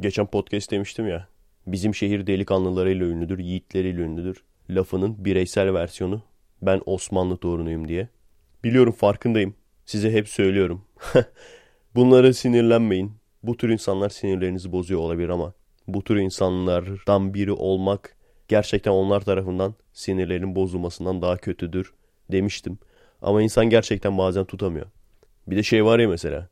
Geçen podcast demiştim ya. Bizim şehir delikanlılarıyla ünlüdür, yiğitleriyle ünlüdür. Lafının bireysel versiyonu. Ben Osmanlı torunuyum diye. Biliyorum farkındayım. Size hep söylüyorum. Bunlara sinirlenmeyin. Bu tür insanlar sinirlerinizi bozuyor olabilir ama bu tür insanlardan biri olmak gerçekten onlar tarafından sinirlerin bozulmasından daha kötüdür demiştim. Ama insan gerçekten bazen tutamıyor. Bir de şey var ya mesela.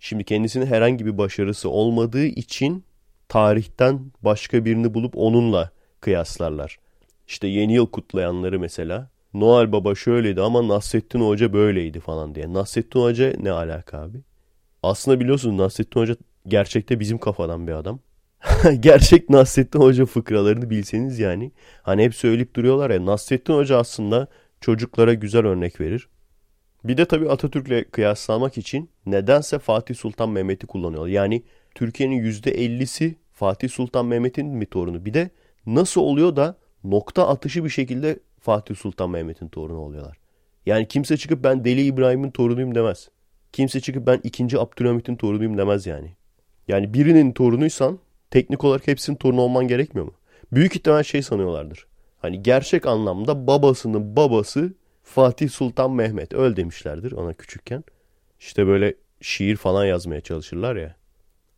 Şimdi kendisinin herhangi bir başarısı olmadığı için tarihten başka birini bulup onunla kıyaslarlar. İşte yeni yıl kutlayanları mesela. Noel Baba şöyleydi ama Nasrettin Hoca böyleydi falan diye. Nasrettin Hoca ne alaka abi? Aslında biliyorsunuz Nasrettin Hoca gerçekte bizim kafadan bir adam. Gerçek Nasrettin Hoca fıkralarını bilseniz yani. Hani hep söyleyip duruyorlar ya Nasrettin Hoca aslında çocuklara güzel örnek verir. Bir de tabii Atatürk'le kıyaslamak için nedense Fatih Sultan Mehmet'i kullanıyorlar. Yani Türkiye'nin %50'si Fatih Sultan Mehmet'in mi torunu? Bir de nasıl oluyor da nokta atışı bir şekilde Fatih Sultan Mehmet'in torunu oluyorlar. Yani kimse çıkıp ben Deli İbrahim'in torunuyum demez. Kimse çıkıp ben 2. Abdülhamit'in torunuyum demez yani. Yani birinin torunuysan teknik olarak hepsinin torunu olman gerekmiyor mu? Büyük ihtimal şey sanıyorlardır. Hani gerçek anlamda babasının babası Fatih Sultan Mehmet öl demişlerdir ona küçükken. İşte böyle şiir falan yazmaya çalışırlar ya.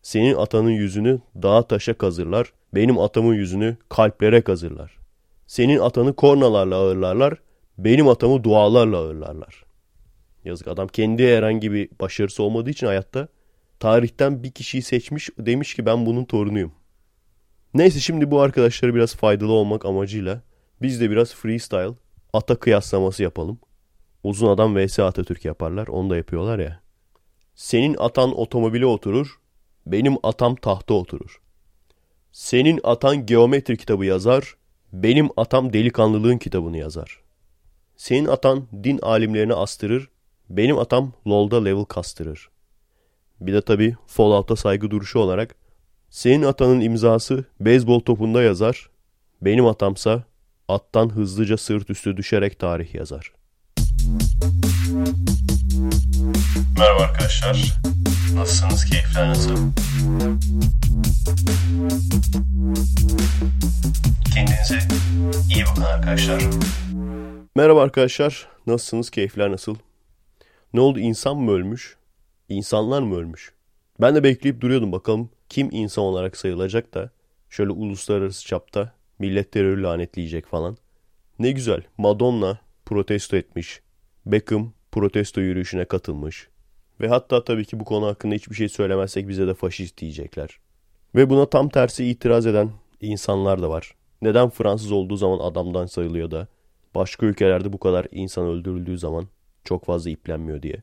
Senin atanın yüzünü dağa taşa kazırlar. Benim atamın yüzünü kalplere kazırlar. Senin atanı kornalarla ağırlarlar. Benim atamı dualarla ağırlarlar. Yazık adam kendi herhangi bir başarısı olmadığı için hayatta tarihten bir kişiyi seçmiş demiş ki ben bunun torunuyum. Neyse şimdi bu arkadaşlara biraz faydalı olmak amacıyla biz de biraz freestyle ata kıyaslaması yapalım. Uzun adam vs Atatürk yaparlar. Onu da yapıyorlar ya. Senin atan otomobile oturur. Benim atam tahta oturur. Senin atan geometri kitabı yazar. Benim atam delikanlılığın kitabını yazar. Senin atan din alimlerini astırır. Benim atam LoL'da level kastırır. Bir de tabii Fallout'a saygı duruşu olarak senin atanın imzası beyzbol topunda yazar. Benim atamsa attan hızlıca sırt üstü düşerek tarih yazar. Merhaba arkadaşlar. Nasılsınız? Keyifler nasıl? Kendinize iyi bakın arkadaşlar. Merhaba arkadaşlar. Nasılsınız? Keyifler nasıl? Ne oldu? İnsan mı ölmüş? İnsanlar mı ölmüş? Ben de bekleyip duruyordum bakalım kim insan olarak sayılacak da şöyle uluslararası çapta millet terörü lanetleyecek falan. Ne güzel Madonna protesto etmiş. Beckham protesto yürüyüşüne katılmış. Ve hatta tabii ki bu konu hakkında hiçbir şey söylemezsek bize de faşist diyecekler. Ve buna tam tersi itiraz eden insanlar da var. Neden Fransız olduğu zaman adamdan sayılıyor da başka ülkelerde bu kadar insan öldürüldüğü zaman çok fazla iplenmiyor diye.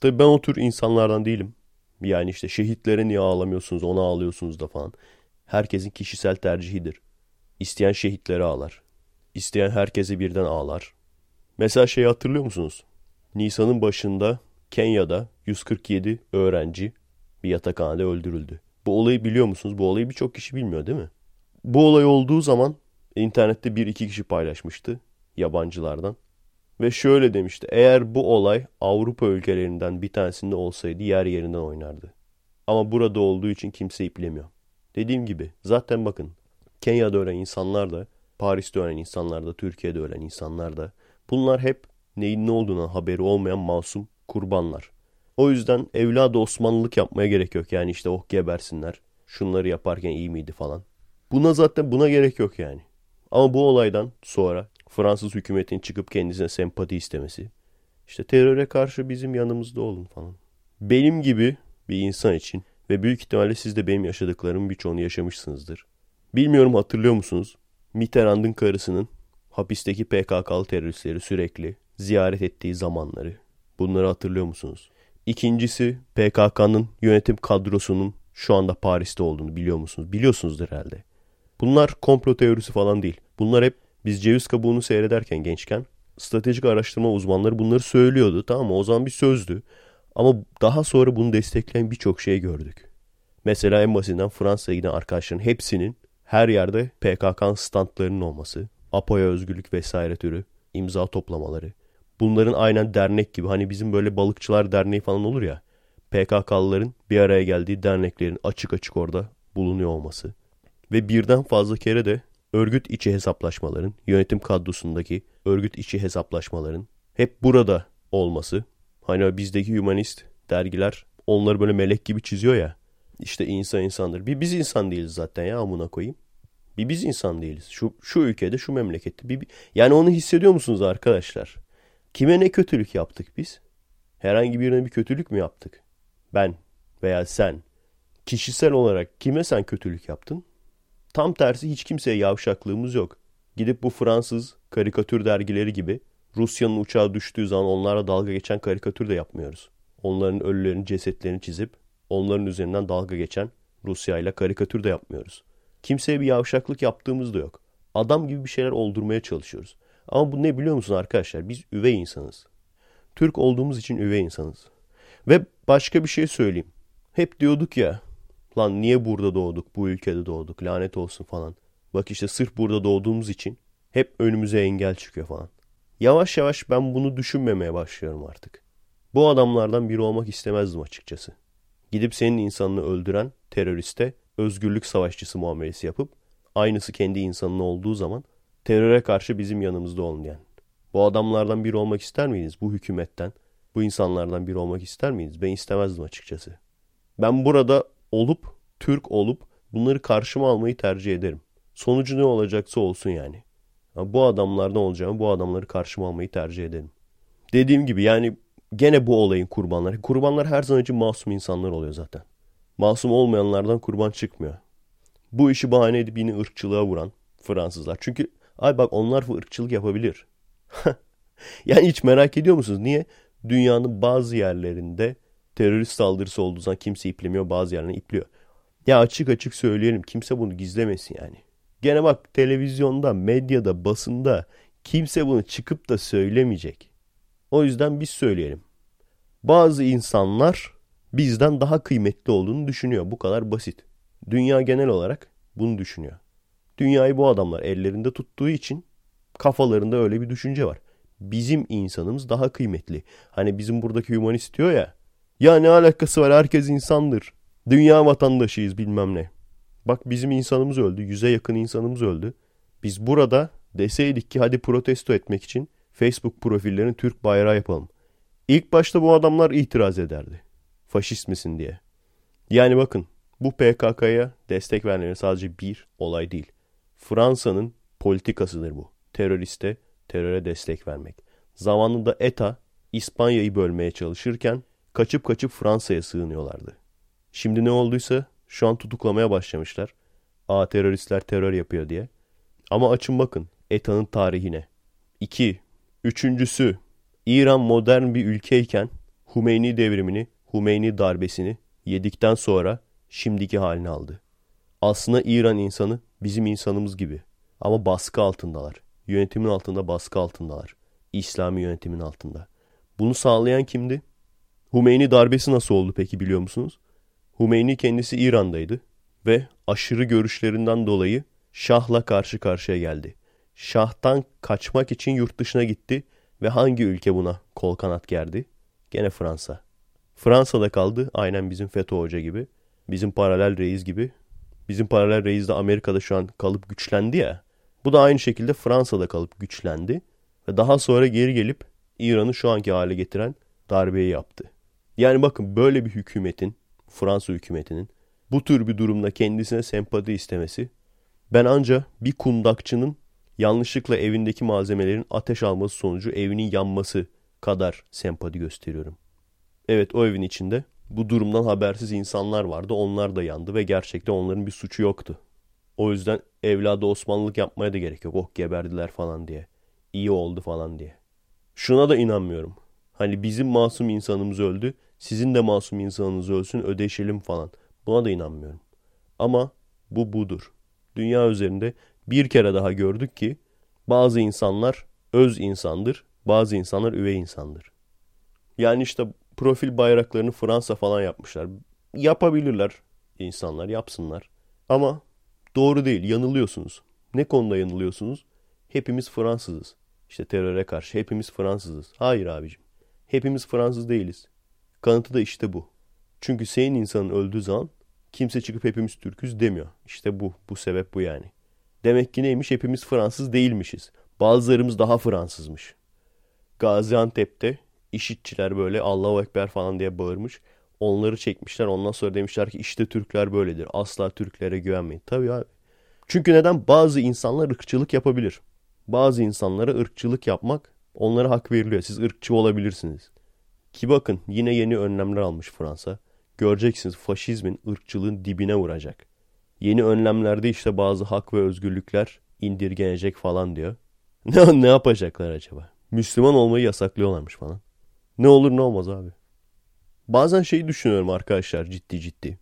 Tabii ben o tür insanlardan değilim. Yani işte şehitlere niye ağlamıyorsunuz ona ağlıyorsunuz da falan. Herkesin kişisel tercihidir. İsteyen şehitlere ağlar. İsteyen herkese birden ağlar. Mesela şeyi hatırlıyor musunuz? Nisan'ın başında Kenya'da 147 öğrenci bir yatakhanede öldürüldü. Bu olayı biliyor musunuz? Bu olayı birçok kişi bilmiyor değil mi? Bu olay olduğu zaman internette bir iki kişi paylaşmıştı yabancılardan. Ve şöyle demişti. Eğer bu olay Avrupa ülkelerinden bir tanesinde olsaydı yer yerinden oynardı. Ama burada olduğu için kimse iplemiyor. Dediğim gibi zaten bakın Kenya'da ölen insanlar da, Paris'te ölen insanlar da, Türkiye'de ölen insanlar da bunlar hep neyin ne olduğuna haberi olmayan masum kurbanlar. O yüzden evladı Osmanlılık yapmaya gerek yok. Yani işte oh gebersinler. Şunları yaparken iyi miydi falan. Buna zaten buna gerek yok yani. Ama bu olaydan sonra Fransız hükümetin çıkıp kendisine sempati istemesi. İşte teröre karşı bizim yanımızda olun falan. Benim gibi bir insan için ve büyük ihtimalle siz de benim yaşadıklarımın birçoğunu yaşamışsınızdır. Bilmiyorum hatırlıyor musunuz? Mitterrand'ın karısının hapisteki PKK'lı teröristleri sürekli ziyaret ettiği zamanları. Bunları hatırlıyor musunuz? İkincisi PKK'nın yönetim kadrosunun şu anda Paris'te olduğunu biliyor musunuz? Biliyorsunuzdur herhalde. Bunlar komplo teorisi falan değil. Bunlar hep biz ceviz kabuğunu seyrederken gençken stratejik araştırma uzmanları bunları söylüyordu. Tamam mı? O zaman bir sözdü. Ama daha sonra bunu destekleyen birçok şey gördük. Mesela en basitinden Fransa'ya giden arkadaşların hepsinin her yerde PKK standlarının olması, APO'ya özgürlük vesaire türü imza toplamaları. Bunların aynen dernek gibi hani bizim böyle balıkçılar derneği falan olur ya. PKK'lıların bir araya geldiği derneklerin açık açık orada bulunuyor olması ve birden fazla kere de örgüt içi hesaplaşmaların, yönetim kadrosundaki örgüt içi hesaplaşmaların hep burada olması. Hani bizdeki humanist dergiler onları böyle melek gibi çiziyor ya. İşte insan insandır. Bir biz insan değiliz zaten ya amına koyayım. Bir biz insan değiliz. Şu, şu ülkede, şu memlekette. Bir, yani onu hissediyor musunuz arkadaşlar? Kime ne kötülük yaptık biz? Herhangi birine bir kötülük mü yaptık? Ben veya sen. Kişisel olarak kime sen kötülük yaptın? Tam tersi hiç kimseye yavşaklığımız yok. Gidip bu Fransız karikatür dergileri gibi Rusya'nın uçağı düştüğü zaman onlarla dalga geçen karikatür de yapmıyoruz. Onların ölülerin cesetlerini çizip onların üzerinden dalga geçen Rusya ile karikatür de yapmıyoruz. Kimseye bir yavşaklık yaptığımız da yok. Adam gibi bir şeyler oldurmaya çalışıyoruz. Ama bu ne biliyor musun arkadaşlar? Biz üvey insanız. Türk olduğumuz için üvey insanız. Ve başka bir şey söyleyeyim. Hep diyorduk ya lan niye burada doğduk, bu ülkede doğduk, lanet olsun falan. Bak işte sırf burada doğduğumuz için hep önümüze engel çıkıyor falan. Yavaş yavaş ben bunu düşünmemeye başlıyorum artık. Bu adamlardan biri olmak istemezdim açıkçası. Gidip senin insanını öldüren teröriste özgürlük savaşçısı muamelesi yapıp aynısı kendi insanın olduğu zaman teröre karşı bizim yanımızda olmayan. Bu adamlardan biri olmak ister miydiniz? Bu hükümetten, bu insanlardan biri olmak ister miydiniz? Ben istemezdim açıkçası. Ben burada olup, Türk olup bunları karşıma almayı tercih ederim. Sonucu ne olacaksa olsun yani. Bu adamlardan olacağımı, bu adamları karşıma almayı tercih ederim. Dediğim gibi yani gene bu olayın kurbanları. Kurbanlar her zaman için masum insanlar oluyor zaten. Masum olmayanlardan kurban çıkmıyor. Bu işi bahane edip yine ırkçılığa vuran Fransızlar. Çünkü ay bak onlar ırkçılık yapabilir. yani hiç merak ediyor musunuz? Niye? Dünyanın bazı yerlerinde terörist saldırısı olduğu zaman kimse iplemiyor bazı yerlerine ipliyor. Ya açık açık söyleyelim kimse bunu gizlemesin yani. Gene bak televizyonda, medyada, basında kimse bunu çıkıp da söylemeyecek. O yüzden biz söyleyelim. Bazı insanlar bizden daha kıymetli olduğunu düşünüyor. Bu kadar basit. Dünya genel olarak bunu düşünüyor. Dünyayı bu adamlar ellerinde tuttuğu için kafalarında öyle bir düşünce var. Bizim insanımız daha kıymetli. Hani bizim buradaki humanist diyor ya. Ya ne alakası var herkes insandır. Dünya vatandaşıyız bilmem ne. Bak bizim insanımız öldü. Yüze yakın insanımız öldü. Biz burada deseydik ki hadi protesto etmek için Facebook profillerini Türk bayrağı yapalım. İlk başta bu adamlar itiraz ederdi. Faşist misin diye. Yani bakın bu PKK'ya destek vermeleri sadece bir olay değil. Fransa'nın politikasıdır bu. Teröriste teröre destek vermek. Zamanında ETA İspanya'yı bölmeye çalışırken kaçıp kaçıp Fransa'ya sığınıyorlardı. Şimdi ne olduysa şu an tutuklamaya başlamışlar. A teröristler terör yapıyor diye. Ama açın bakın ETA'nın tarihine. 2. Üçüncüsü İran modern bir ülkeyken Humeyni devrimini, Humeyni darbesini yedikten sonra şimdiki halini aldı. Aslında İran insanı bizim insanımız gibi ama baskı altındalar. Yönetimin altında baskı altındalar. İslami yönetimin altında. Bunu sağlayan kimdi? Humeyni darbesi nasıl oldu peki biliyor musunuz? Humeyni kendisi İran'daydı ve aşırı görüşlerinden dolayı Şah'la karşı karşıya geldi. Şah'tan kaçmak için yurt dışına gitti ve hangi ülke buna kol kanat gerdi? Gene Fransa. Fransa'da kaldı aynen bizim FETÖ Hoca gibi. Bizim paralel reis gibi. Bizim paralel reis de Amerika'da şu an kalıp güçlendi ya. Bu da aynı şekilde Fransa'da kalıp güçlendi. Ve daha sonra geri gelip İran'ı şu anki hale getiren darbeyi yaptı. Yani bakın böyle bir hükümetin, Fransa hükümetinin bu tür bir durumda kendisine sempati istemesi ben anca bir kundakçının yanlışlıkla evindeki malzemelerin ateş alması sonucu evinin yanması kadar sempati gösteriyorum. Evet o evin içinde bu durumdan habersiz insanlar vardı. Onlar da yandı ve gerçekten onların bir suçu yoktu. O yüzden evladı Osmanlılık yapmaya da gerek yok. Oh geberdiler falan diye. İyi oldu falan diye. Şuna da inanmıyorum. Hani bizim masum insanımız öldü. Sizin de masum insanınız ölsün ödeşelim falan. Buna da inanmıyorum. Ama bu budur. Dünya üzerinde bir kere daha gördük ki bazı insanlar öz insandır, bazı insanlar üvey insandır. Yani işte profil bayraklarını Fransa falan yapmışlar. Yapabilirler insanlar, yapsınlar. Ama doğru değil, yanılıyorsunuz. Ne konuda yanılıyorsunuz? Hepimiz Fransızız. İşte teröre karşı hepimiz Fransızız. Hayır abicim. Hepimiz Fransız değiliz. Kanıtı da işte bu. Çünkü senin insanın öldüğü zaman Kimse çıkıp hepimiz Türk'üz demiyor. İşte bu. Bu sebep bu yani. Demek ki neymiş? Hepimiz Fransız değilmişiz. Bazılarımız daha Fransızmış. Gaziantep'te işitçiler böyle Allahu Ekber falan diye bağırmış. Onları çekmişler. Ondan sonra demişler ki işte Türkler böyledir. Asla Türklere güvenmeyin. Tabii abi. Çünkü neden? Bazı insanlar ırkçılık yapabilir. Bazı insanlara ırkçılık yapmak onlara hak veriliyor. Siz ırkçı olabilirsiniz. Ki bakın yine yeni önlemler almış Fransa. Göreceksiniz faşizmin ırkçılığın dibine vuracak. Yeni önlemlerde işte bazı hak ve özgürlükler indirgenecek falan diyor. Ne, ne yapacaklar acaba? Müslüman olmayı yasaklıyorlarmış falan. Ne olur ne olmaz abi. Bazen şeyi düşünüyorum arkadaşlar ciddi ciddi.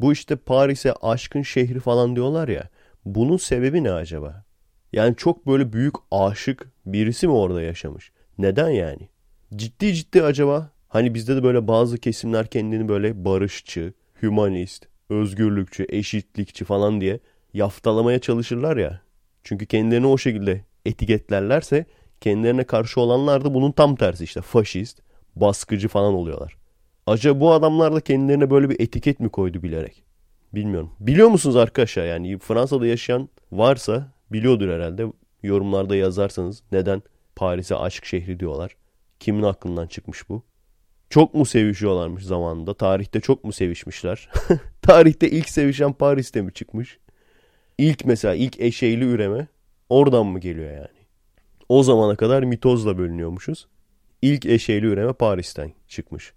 Bu işte Paris'e aşkın şehri falan diyorlar ya. Bunun sebebi ne acaba? Yani çok böyle büyük aşık birisi mi orada yaşamış? Neden yani? Ciddi ciddi acaba hani bizde de böyle bazı kesimler kendini böyle barışçı, hümanist, özgürlükçü, eşitlikçi falan diye yaftalamaya çalışırlar ya. Çünkü kendilerini o şekilde etiketlerlerse kendilerine karşı olanlar da bunun tam tersi işte faşist, baskıcı falan oluyorlar. Acaba bu adamlar da kendilerine böyle bir etiket mi koydu bilerek? Bilmiyorum. Biliyor musunuz arkadaşlar yani Fransa'da yaşayan varsa biliyordur herhalde. Yorumlarda yazarsanız neden Paris'e aşk şehri diyorlar. Kimin aklından çıkmış bu? Çok mu sevişiyorlarmış zamanında? Tarihte çok mu sevişmişler? Tarihte ilk sevişen Paris'te mi çıkmış? İlk mesela ilk eşeğli üreme oradan mı geliyor yani? O zamana kadar mitozla bölünüyormuşuz. İlk eşeğli üreme Paris'ten çıkmış.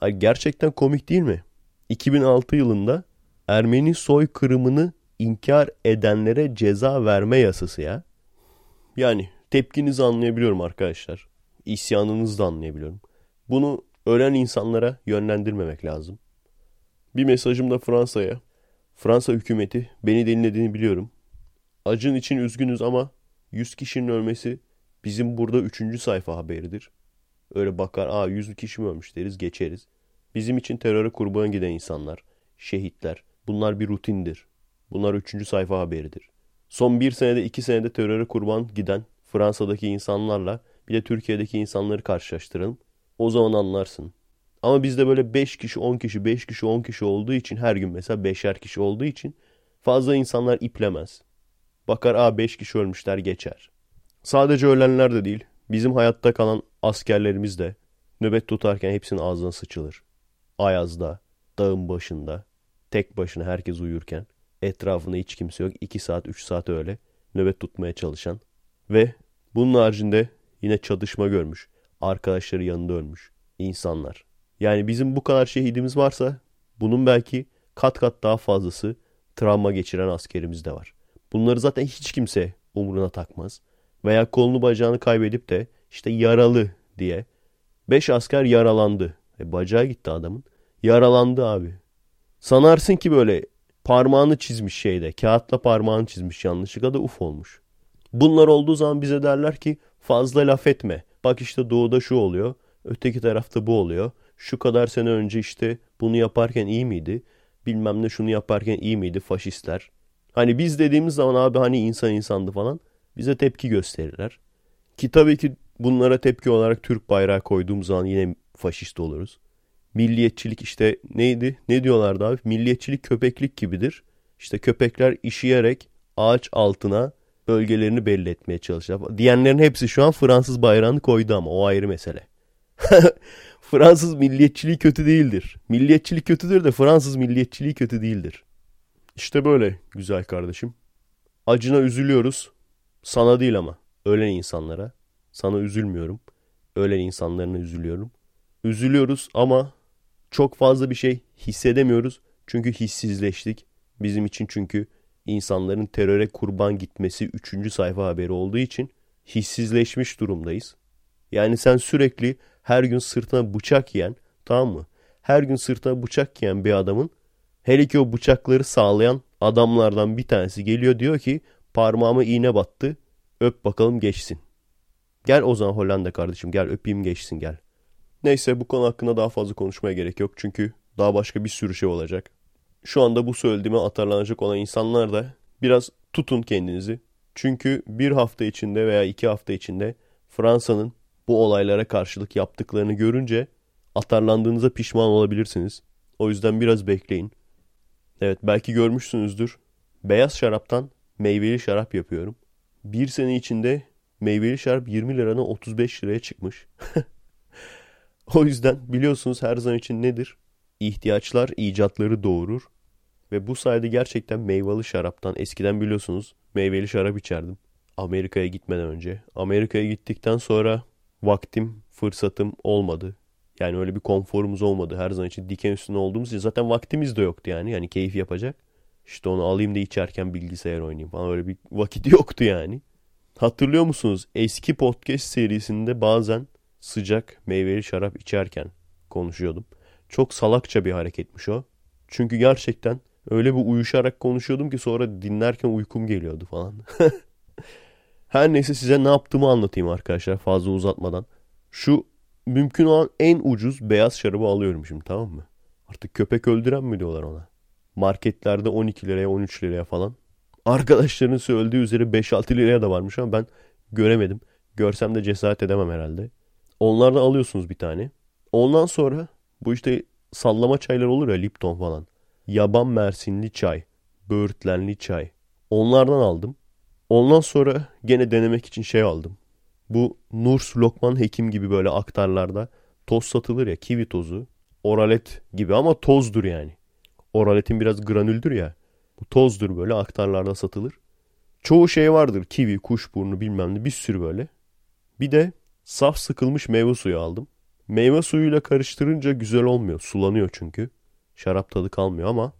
Ay gerçekten komik değil mi? 2006 yılında Ermeni soykırımını inkar edenlere ceza verme yasası ya. Yani tepkinizi anlayabiliyorum arkadaşlar. İsyanınızı da anlayabiliyorum. Bunu ölen insanlara yönlendirmemek lazım. Bir mesajım da Fransa'ya. Fransa hükümeti beni dinlediğini biliyorum. Acın için üzgünüz ama 100 kişinin ölmesi bizim burada 3. sayfa haberidir. Öyle bakar aa 100 kişi mi ölmüş deriz geçeriz. Bizim için teröre kurban giden insanlar, şehitler bunlar bir rutindir. Bunlar 3. sayfa haberidir. Son bir senede iki senede teröre kurban giden Fransa'daki insanlarla bir de Türkiye'deki insanları karşılaştıralım. O zaman anlarsın. Ama bizde böyle 5 kişi 10 kişi 5 kişi 10 kişi olduğu için her gün mesela 5'er kişi olduğu için fazla insanlar iplemez. Bakar a 5 kişi ölmüşler geçer. Sadece ölenler de değil bizim hayatta kalan askerlerimiz de nöbet tutarken hepsinin ağzına sıçılır. Ayazda, dağın başında, tek başına herkes uyurken etrafında hiç kimse yok 2 saat 3 saat öyle nöbet tutmaya çalışan ve bunun haricinde yine çatışma görmüş arkadaşları yanında ölmüş insanlar. Yani bizim bu kadar şehidimiz varsa bunun belki kat kat daha fazlası travma geçiren askerimiz de var. Bunları zaten hiç kimse umuruna takmaz. Veya kolunu bacağını kaybedip de işte yaralı diye. Beş asker yaralandı. E bacağı gitti adamın. Yaralandı abi. Sanarsın ki böyle parmağını çizmiş şeyde. Kağıtla parmağını çizmiş yanlışlıkla da uf olmuş. Bunlar olduğu zaman bize derler ki fazla laf etme. Bak işte doğuda şu oluyor. Öteki tarafta bu oluyor. Şu kadar sene önce işte bunu yaparken iyi miydi? Bilmem ne şunu yaparken iyi miydi faşistler? Hani biz dediğimiz zaman abi hani insan insandı falan bize tepki gösterirler. Ki tabii ki bunlara tepki olarak Türk bayrağı koyduğumuz zaman yine faşist oluruz. Milliyetçilik işte neydi? Ne diyorlardı abi? Milliyetçilik köpeklik gibidir. İşte köpekler işeyerek ağaç altına bölgelerini belli etmeye çalışıyor. Diyenlerin hepsi şu an Fransız bayrağını koydu ama o ayrı mesele. Fransız milliyetçiliği kötü değildir. Milliyetçilik kötüdür de Fransız milliyetçiliği kötü değildir. İşte böyle güzel kardeşim. Acına üzülüyoruz. Sana değil ama ölen insanlara. Sana üzülmüyorum. Ölen insanlarına üzülüyorum. Üzülüyoruz ama çok fazla bir şey hissedemiyoruz. Çünkü hissizleştik. Bizim için çünkü insanların teröre kurban gitmesi 3. sayfa haberi olduğu için hissizleşmiş durumdayız. Yani sen sürekli her gün sırtına bıçak yiyen tamam mı? Her gün sırtına bıçak yiyen bir adamın hele ki o bıçakları sağlayan adamlardan bir tanesi geliyor diyor ki parmağıma iğne battı öp bakalım geçsin. Gel o zaman Hollanda kardeşim gel öpeyim geçsin gel. Neyse bu konu hakkında daha fazla konuşmaya gerek yok çünkü daha başka bir sürü şey olacak. Şu anda bu söylediğime atarlanacak olan insanlar da biraz tutun kendinizi. Çünkü bir hafta içinde veya iki hafta içinde Fransa'nın bu olaylara karşılık yaptıklarını görünce atarlandığınıza pişman olabilirsiniz. O yüzden biraz bekleyin. Evet belki görmüşsünüzdür. Beyaz şaraptan meyveli şarap yapıyorum. Bir sene içinde meyveli şarap 20 liradan 35 liraya çıkmış. o yüzden biliyorsunuz her zaman için nedir? İhtiyaçlar icatları doğurur. Ve bu sayede gerçekten meyveli şaraptan eskiden biliyorsunuz meyveli şarap içerdim. Amerika'ya gitmeden önce. Amerika'ya gittikten sonra vaktim, fırsatım olmadı. Yani öyle bir konforumuz olmadı. Her zaman için diken üstünde olduğumuz için zaten vaktimiz de yoktu yani. Yani keyif yapacak. İşte onu alayım da içerken bilgisayar oynayayım falan öyle bir vakit yoktu yani. Hatırlıyor musunuz? Eski podcast serisinde bazen sıcak meyveli şarap içerken konuşuyordum. Çok salakça bir hareketmiş o. Çünkü gerçekten öyle bir uyuşarak konuşuyordum ki sonra dinlerken uykum geliyordu falan. Her neyse size ne yaptığımı anlatayım arkadaşlar fazla uzatmadan. Şu mümkün olan en ucuz beyaz şarabı alıyorum şimdi tamam mı? Artık köpek öldüren mi diyorlar ona? Marketlerde 12 liraya 13 liraya falan. Arkadaşların söylediği üzere 5-6 liraya da varmış ama ben göremedim. Görsem de cesaret edemem herhalde. Onlardan alıyorsunuz bir tane. Ondan sonra bu işte sallama çaylar olur ya Lipton falan. Yaban mersinli çay. Böğürtlenli çay. Onlardan aldım. Ondan sonra gene denemek için şey aldım. Bu Nurs Lokman Hekim gibi böyle aktarlarda toz satılır ya kivi tozu. Oralet gibi ama tozdur yani. Oraletin biraz granüldür ya. Bu tozdur böyle aktarlarda satılır. Çoğu şey vardır. Kivi, kuşburnu bilmem ne bir sürü böyle. Bir de saf sıkılmış meyve suyu aldım. Meyve suyuyla karıştırınca güzel olmuyor. Sulanıyor çünkü. Şarap tadı kalmıyor ama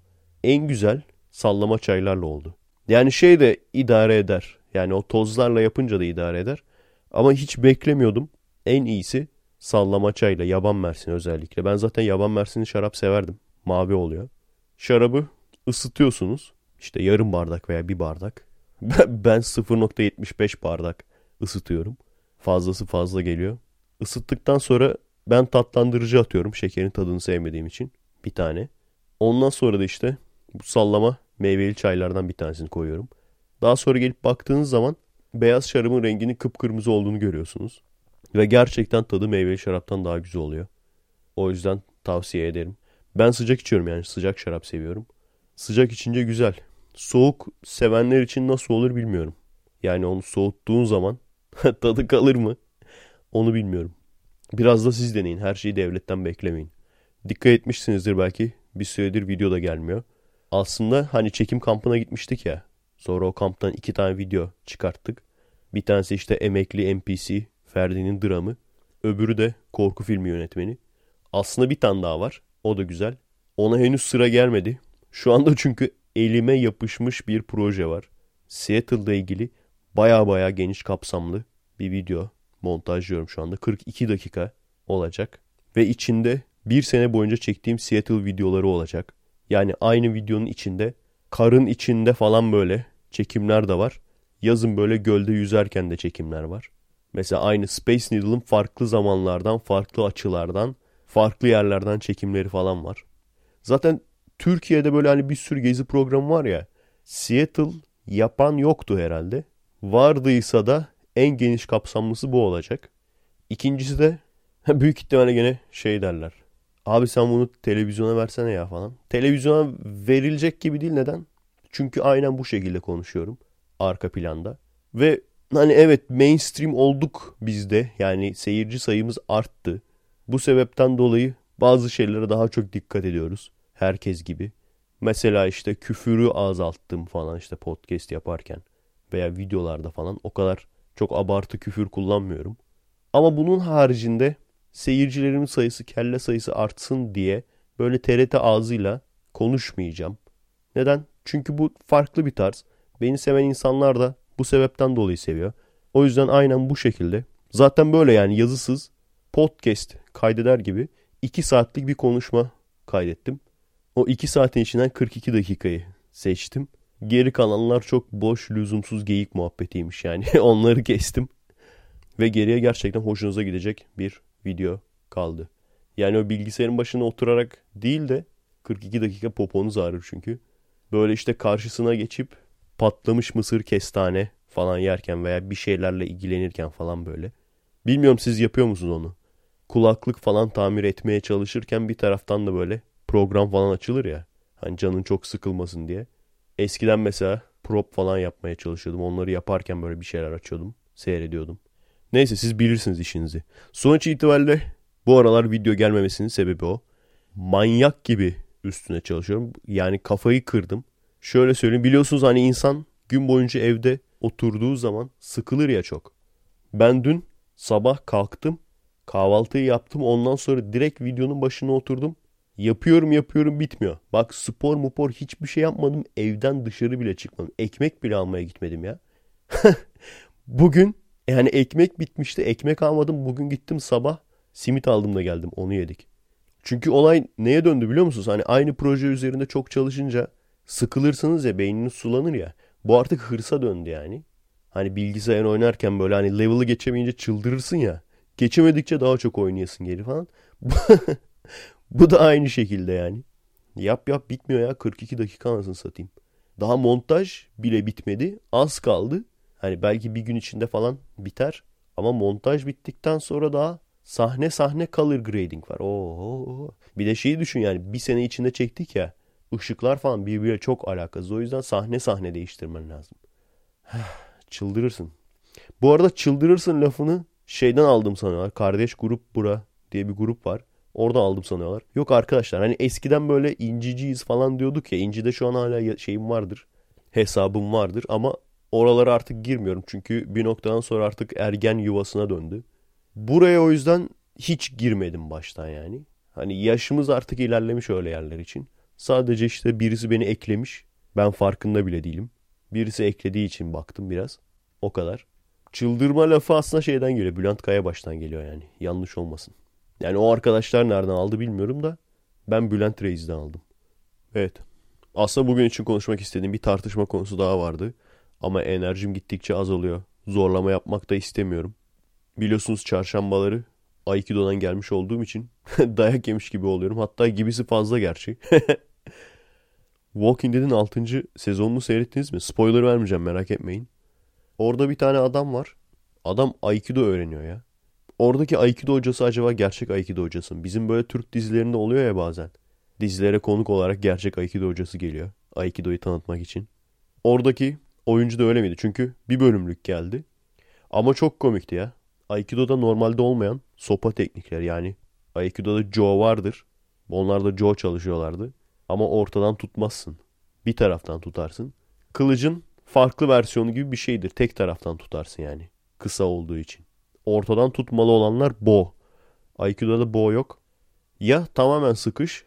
en güzel sallama çaylarla oldu. Yani şey de idare eder. Yani o tozlarla yapınca da idare eder. Ama hiç beklemiyordum. En iyisi sallama çayla yaban mersini özellikle. Ben zaten yaban mersini şarap severdim. Mavi oluyor. Şarabı ısıtıyorsunuz. İşte yarım bardak veya bir bardak. Ben 0.75 bardak ısıtıyorum. Fazlası fazla geliyor. Isıttıktan sonra ben tatlandırıcı atıyorum. Şekerin tadını sevmediğim için. Bir tane. Ondan sonra da işte bu sallama meyveli çaylardan bir tanesini koyuyorum. Daha sonra gelip baktığınız zaman beyaz şarabın renginin kıpkırmızı olduğunu görüyorsunuz. Ve gerçekten tadı meyveli şaraptan daha güzel oluyor. O yüzden tavsiye ederim. Ben sıcak içiyorum yani sıcak şarap seviyorum. Sıcak içince güzel. Soğuk sevenler için nasıl olur bilmiyorum. Yani onu soğuttuğun zaman tadı kalır mı? Onu bilmiyorum. Biraz da siz deneyin. Her şeyi devletten beklemeyin. Dikkat etmişsinizdir belki. Bir süredir video da gelmiyor. Aslında hani çekim kampına gitmiştik ya. Sonra o kamptan iki tane video çıkarttık. Bir tanesi işte emekli NPC Ferdi'nin dramı. Öbürü de korku filmi yönetmeni. Aslında bir tane daha var. O da güzel. Ona henüz sıra gelmedi. Şu anda çünkü elime yapışmış bir proje var. Seattle'da ilgili baya baya geniş kapsamlı bir video montajlıyorum şu anda. 42 dakika olacak. Ve içinde bir sene boyunca çektiğim Seattle videoları olacak. Yani aynı videonun içinde karın içinde falan böyle çekimler de var. Yazın böyle gölde yüzerken de çekimler var. Mesela aynı Space Needle'ın farklı zamanlardan, farklı açılardan, farklı yerlerden çekimleri falan var. Zaten Türkiye'de böyle hani bir sürü gezi programı var ya. Seattle yapan yoktu herhalde. Vardıysa da en geniş kapsamlısı bu olacak. İkincisi de büyük ihtimalle gene şey derler. Abi sen bunu televizyona versene ya falan. Televizyona verilecek gibi değil neden? Çünkü aynen bu şekilde konuşuyorum. Arka planda. Ve hani evet mainstream olduk bizde. Yani seyirci sayımız arttı. Bu sebepten dolayı bazı şeylere daha çok dikkat ediyoruz. Herkes gibi. Mesela işte küfürü azalttım falan işte podcast yaparken. Veya videolarda falan o kadar çok abartı küfür kullanmıyorum. Ama bunun haricinde seyircilerimin sayısı, kelle sayısı artsın diye böyle TRT ağzıyla konuşmayacağım. Neden? Çünkü bu farklı bir tarz. Beni seven insanlar da bu sebepten dolayı seviyor. O yüzden aynen bu şekilde. Zaten böyle yani yazısız podcast kaydeder gibi 2 saatlik bir konuşma kaydettim. O 2 saatin içinden 42 dakikayı seçtim. Geri kalanlar çok boş, lüzumsuz geyik muhabbetiymiş yani. Onları kestim. Ve geriye gerçekten hoşunuza gidecek bir video kaldı. Yani o bilgisayarın başına oturarak değil de 42 dakika poponuz ağrır çünkü. Böyle işte karşısına geçip patlamış mısır kestane falan yerken veya bir şeylerle ilgilenirken falan böyle. Bilmiyorum siz yapıyor musunuz onu? Kulaklık falan tamir etmeye çalışırken bir taraftan da böyle program falan açılır ya. Hani canın çok sıkılmasın diye. Eskiden mesela prop falan yapmaya çalışıyordum. Onları yaparken böyle bir şeyler açıyordum. Seyrediyordum. Neyse siz bilirsiniz işinizi. Sonuç itibariyle bu aralar video gelmemesinin sebebi o. Manyak gibi üstüne çalışıyorum. Yani kafayı kırdım. Şöyle söyleyeyim biliyorsunuz hani insan gün boyunca evde oturduğu zaman sıkılır ya çok. Ben dün sabah kalktım. Kahvaltıyı yaptım. Ondan sonra direkt videonun başına oturdum. Yapıyorum yapıyorum bitmiyor. Bak spor mupor hiçbir şey yapmadım. Evden dışarı bile çıkmadım. Ekmek bile almaya gitmedim ya. Bugün yani ekmek bitmişti. Ekmek almadım. Bugün gittim sabah simit aldım da geldim. Onu yedik. Çünkü olay neye döndü biliyor musunuz? Hani aynı proje üzerinde çok çalışınca sıkılırsınız ya beyniniz sulanır ya. Bu artık hırsa döndü yani. Hani bilgisayar oynarken böyle hani level'ı geçemeyince çıldırırsın ya. Geçemedikçe daha çok oynayasın geri falan. Bu da aynı şekilde yani. Yap yap bitmiyor ya 42 dakika anasını satayım. Daha montaj bile bitmedi. Az kaldı. Hani belki bir gün içinde falan biter. Ama montaj bittikten sonra daha sahne sahne color grading var. Oo. Bir de şeyi düşün yani bir sene içinde çektik ya. Işıklar falan birbiriyle çok alakasız. O yüzden sahne sahne değiştirmen lazım. Çıldırırsın. Bu arada çıldırırsın lafını şeyden aldım sanıyorlar. Kardeş grup bura diye bir grup var. Orada aldım sanıyorlar. Yok arkadaşlar hani eskiden böyle inciciyiz falan diyorduk ya. İncide şu an hala şeyim vardır. Hesabım vardır ama oralara artık girmiyorum. Çünkü bir noktadan sonra artık ergen yuvasına döndü. Buraya o yüzden hiç girmedim baştan yani. Hani yaşımız artık ilerlemiş öyle yerler için. Sadece işte birisi beni eklemiş. Ben farkında bile değilim. Birisi eklediği için baktım biraz. O kadar. Çıldırma lafı aslında şeyden geliyor. Bülent Kaya baştan geliyor yani. Yanlış olmasın. Yani o arkadaşlar nereden aldı bilmiyorum da ben Bülent Reis'den aldım. Evet. Aslında bugün için konuşmak istediğim bir tartışma konusu daha vardı. Ama enerjim gittikçe azalıyor. Zorlama yapmak da istemiyorum. Biliyorsunuz çarşambaları Aikido'dan gelmiş olduğum için dayak yemiş gibi oluyorum. Hatta gibisi fazla gerçi. Walking Dead'in 6. sezonunu seyrettiniz mi? Spoiler vermeyeceğim merak etmeyin. Orada bir tane adam var. Adam Aikido öğreniyor ya. Oradaki Aikido hocası acaba gerçek Aikido hocası mı? Bizim böyle Türk dizilerinde oluyor ya bazen. Dizilere konuk olarak gerçek Aikido hocası geliyor. Aikido'yu tanıtmak için. Oradaki oyuncu da öyle miydi? Çünkü bir bölümlük geldi. Ama çok komikti ya. Aikido'da normalde olmayan sopa teknikleri yani. Aikido'da Jo vardır. Onlar da Jo çalışıyorlardı. Ama ortadan tutmazsın. Bir taraftan tutarsın. Kılıcın farklı versiyonu gibi bir şeydir. Tek taraftan tutarsın yani. Kısa olduğu için. Ortadan tutmalı olanlar bo. Aikido'da bo yok. Ya tamamen sıkış.